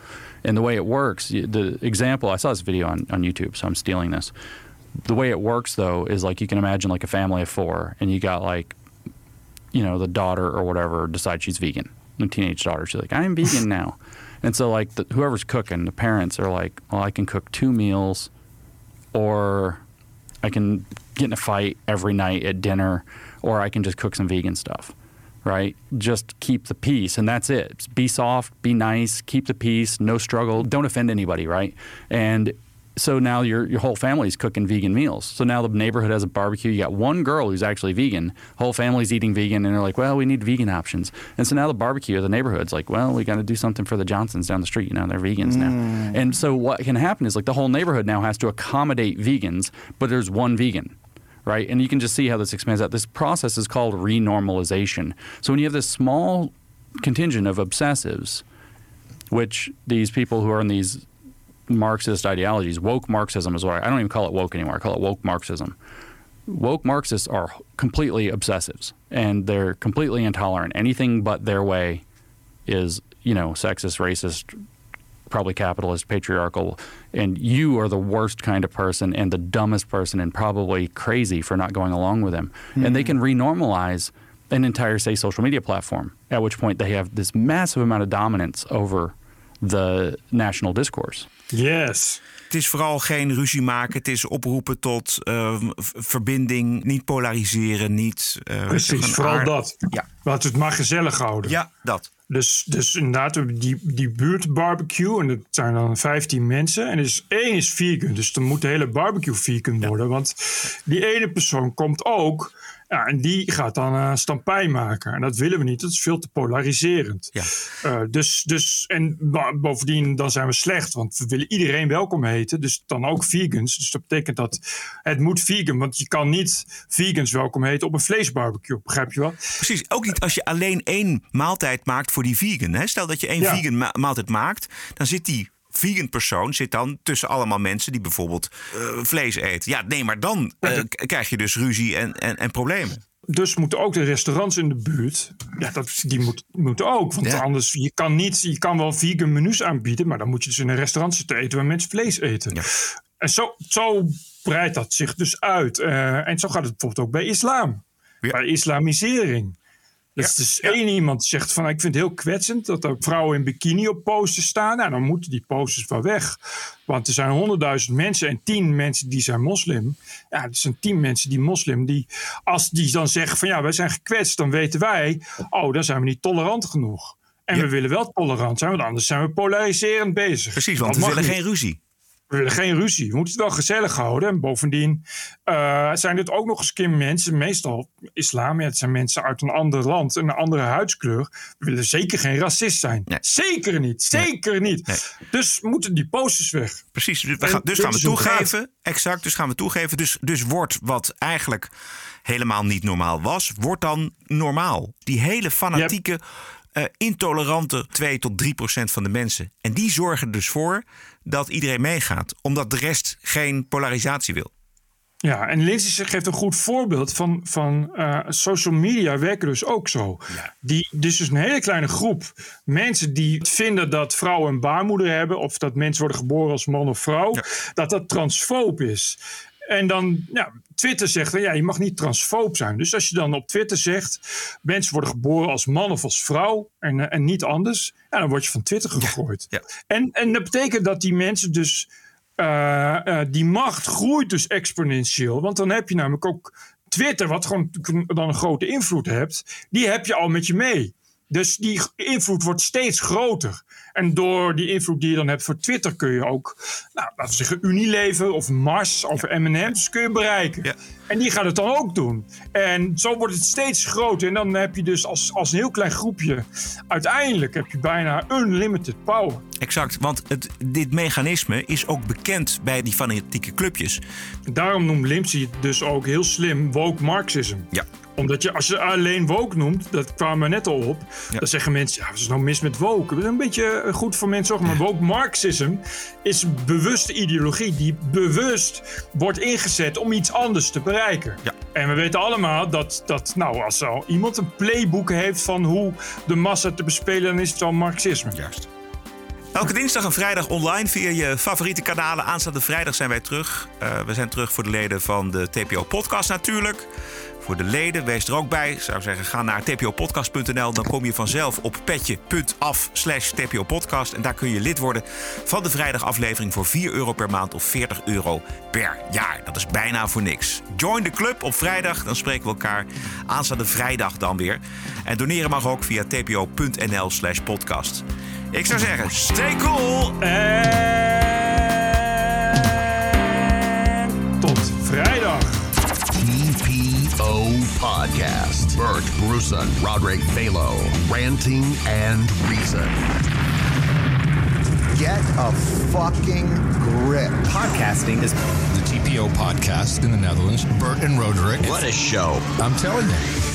And the way it works, the example I saw this video on, on YouTube, so I'm stealing this. The way it works though is like you can imagine like a family of four, and you got like, you know, the daughter or whatever decides she's vegan. The teenage daughter, she's like, I'm vegan now. And so like the, whoever's cooking, the parents are like, well, I can cook two meals, or I can get in a fight every night at dinner, or I can just cook some vegan stuff, right? Just keep the peace, and that's it. Be soft, be nice, keep the peace, no struggle, don't offend anybody, right? And so now your your whole family's cooking vegan meals. So now the neighborhood has a barbecue. You got one girl who's actually vegan. Whole family's eating vegan, and they're like, "Well, we need vegan options." And so now the barbecue of the neighborhood's like, "Well, we got to do something for the Johnsons down the street. You know, they're vegans now." Mm. And so what can happen is like the whole neighborhood now has to accommodate vegans, but there's one vegan right? And you can just see how this expands out. This process is called renormalization. So when you have this small contingent of obsessives, which these people who are in these Marxist ideologies, woke Marxism is what I, I don't even call it woke anymore. I call it woke Marxism. Woke Marxists are completely obsessives and they're completely intolerant. Anything but their way is, you know, sexist, racist, probably capitalist, patriarchal, and you are the worst kind of person and the dumbest person and probably crazy for not going along with them. And they can renormalize an entire, say, social media platform, at which point they have this massive amount of dominance over the national discourse. Yes. Het is vooral geen ruzie maken. Het is oproepen tot uh, verbinding, niet polariseren, niet. Uh, Precies, vooral dat. Ja. Laten we het maar gezellig houden. Ja, dat. Dus, dus inderdaad, die, die buurtbarbecue. En dat zijn dan 15 mensen. En is één is vegan. Dus dan moet de hele barbecue vegan worden. Want die ene persoon komt ook. Ja, en die gaat dan uh, stampij maken. En dat willen we niet. Dat is veel te polariserend. Ja. Uh, dus, dus, en bovendien, dan zijn we slecht. Want we willen iedereen welkom heten. Dus dan ook vegans. Dus dat betekent dat het moet vegan. Want je kan niet vegans welkom heten op een vleesbarbecue. Begrijp je wel? Precies. Ook niet als je alleen één maaltijd maakt voor die vegan. Hè? Stel dat je één Ja. vegan ma- maaltijd maakt. Dan zit die vegan persoon zit dan tussen allemaal mensen die bijvoorbeeld eh, vlees eten. Ja, nee, maar dan eh, krijg je dus ruzie en, en, en problemen. dus moeten ook de restaurants in de buurt, ja, dat, die moet, moeten ook. Want Ja. anders, je kan niet, je kan wel vegan menus aanbieden, maar dan moet je dus in een restaurant zitten eten waar mensen vlees eten. En zo, zo breidt dat zich dus uit. Eh, en zo gaat het bijvoorbeeld ook bij islam. Bij islamisering. Dus, dus één iemand zegt van ik vind het heel kwetsend dat ook vrouwen in bikini op posters staan. Nou, dan moeten die posters wel weg. Want er zijn honderdduizend mensen en tien mensen die zijn moslim. Ja, er zijn tien mensen die moslim. Die, als die dan zeggen van ja, wij zijn gekwetst, dan weten wij, oh, dan zijn we niet tolerant genoeg. En we willen wel tolerant zijn, want anders zijn we polariserend bezig. Precies, want Dat we willen niet. geen ruzie. We willen geen ruzie. We moeten het wel gezellig houden. En bovendien eh, zijn dit ook nog eens een keer mensen, meestal islam, ja, het zijn mensen uit een ander land, een andere huidskleur. We willen zeker geen racist zijn. Zeker niet. Zeker niet. Dus moeten die posters weg. Precies, dus, we gaan, dus gaan we toegeven. Exact, dus gaan we toegeven. Dus, dus wordt wat eigenlijk helemaal niet normaal was, wordt dan normaal. Die hele fanatieke, eh, intolerante 2 tot 3 procent van de mensen. En die zorgen dus voor dat iedereen meegaat. Omdat de rest geen polarisatie wil. Ja, en Lindsay geeft een goed voorbeeld van, van eh, social media werken dus ook zo. Die, dus is een hele kleine groep mensen die vinden dat vrouwen een baarmoeder hebben, of dat mensen worden geboren als man of vrouw, dat dat transfoob is. En dan, ja, Twitter zegt, ja, je mag niet transfoob zijn. Dus als je dan op Twitter zegt, mensen worden geboren als man of als vrouw en, eh, en niet anders, ja, dan word je van Twitter gegooid. En, en dat betekent dat die mensen dus eh, eh, die macht groeit dus exponentieel. Want dan heb je namelijk ook Twitter, wat gewoon dan een grote invloed hebt, die heb je al met je mee. Dus die invloed wordt steeds groter. En door die invloed die je dan hebt voor Twitter kun je ook, nou, laten we zeggen, Unilever of Mars of M&M's kun je bereiken. En die gaat het dan ook doen. En zo wordt het steeds groter. En dan heb je dus als, als een heel klein groepje, uiteindelijk heb je bijna unlimited power. Exact, want het, dit mechanisme is ook bekend bij die fanatieke clubjes. Daarom noemt Lindsay het dus ook heel slim woke Marxism. Ja. Omdat je, als je alleen woke noemt, dat kwamen we net al op, dan zeggen mensen, ja, wat is nou mis met woke? Dat is een beetje eh, goed voor mensen, maar woke Marxism is een bewuste ideologie die bewust wordt ingezet om iets anders te bereiken. En we weten allemaal dat, dat nou, als al iemand een playbook heeft van hoe de massa te bespelen, dan is het al Marxisme. Juist. Elke dinsdag en vrijdag online via je favoriete kanalen. Aanstaande vrijdag zijn wij terug. Eh, we zijn terug voor de leden van de TPO-podcast natuurlijk. Voor de leden, wees er ook bij. Zou zeggen, ga naar tpopodcast.nl. Dan kom je vanzelf op petje.af slash tpopodcast. En daar kun je lid worden van de vrijdagaflevering voor 4 euro per maand of 40 euro per jaar. Dat is bijna voor niks. Join de club op vrijdag, dan spreken we elkaar aanstaande vrijdag dan weer. En doneren mag ook via tpo.nl slash podcast. Ik zou zeggen, stay cool! Tot Podcast. Bert Bruson, Roderick Balo, Ranting and Reason. Get a fucking grip. Podcasting is the TPO podcast in the Netherlands. Bert and Roderick. What a show. I'm telling you.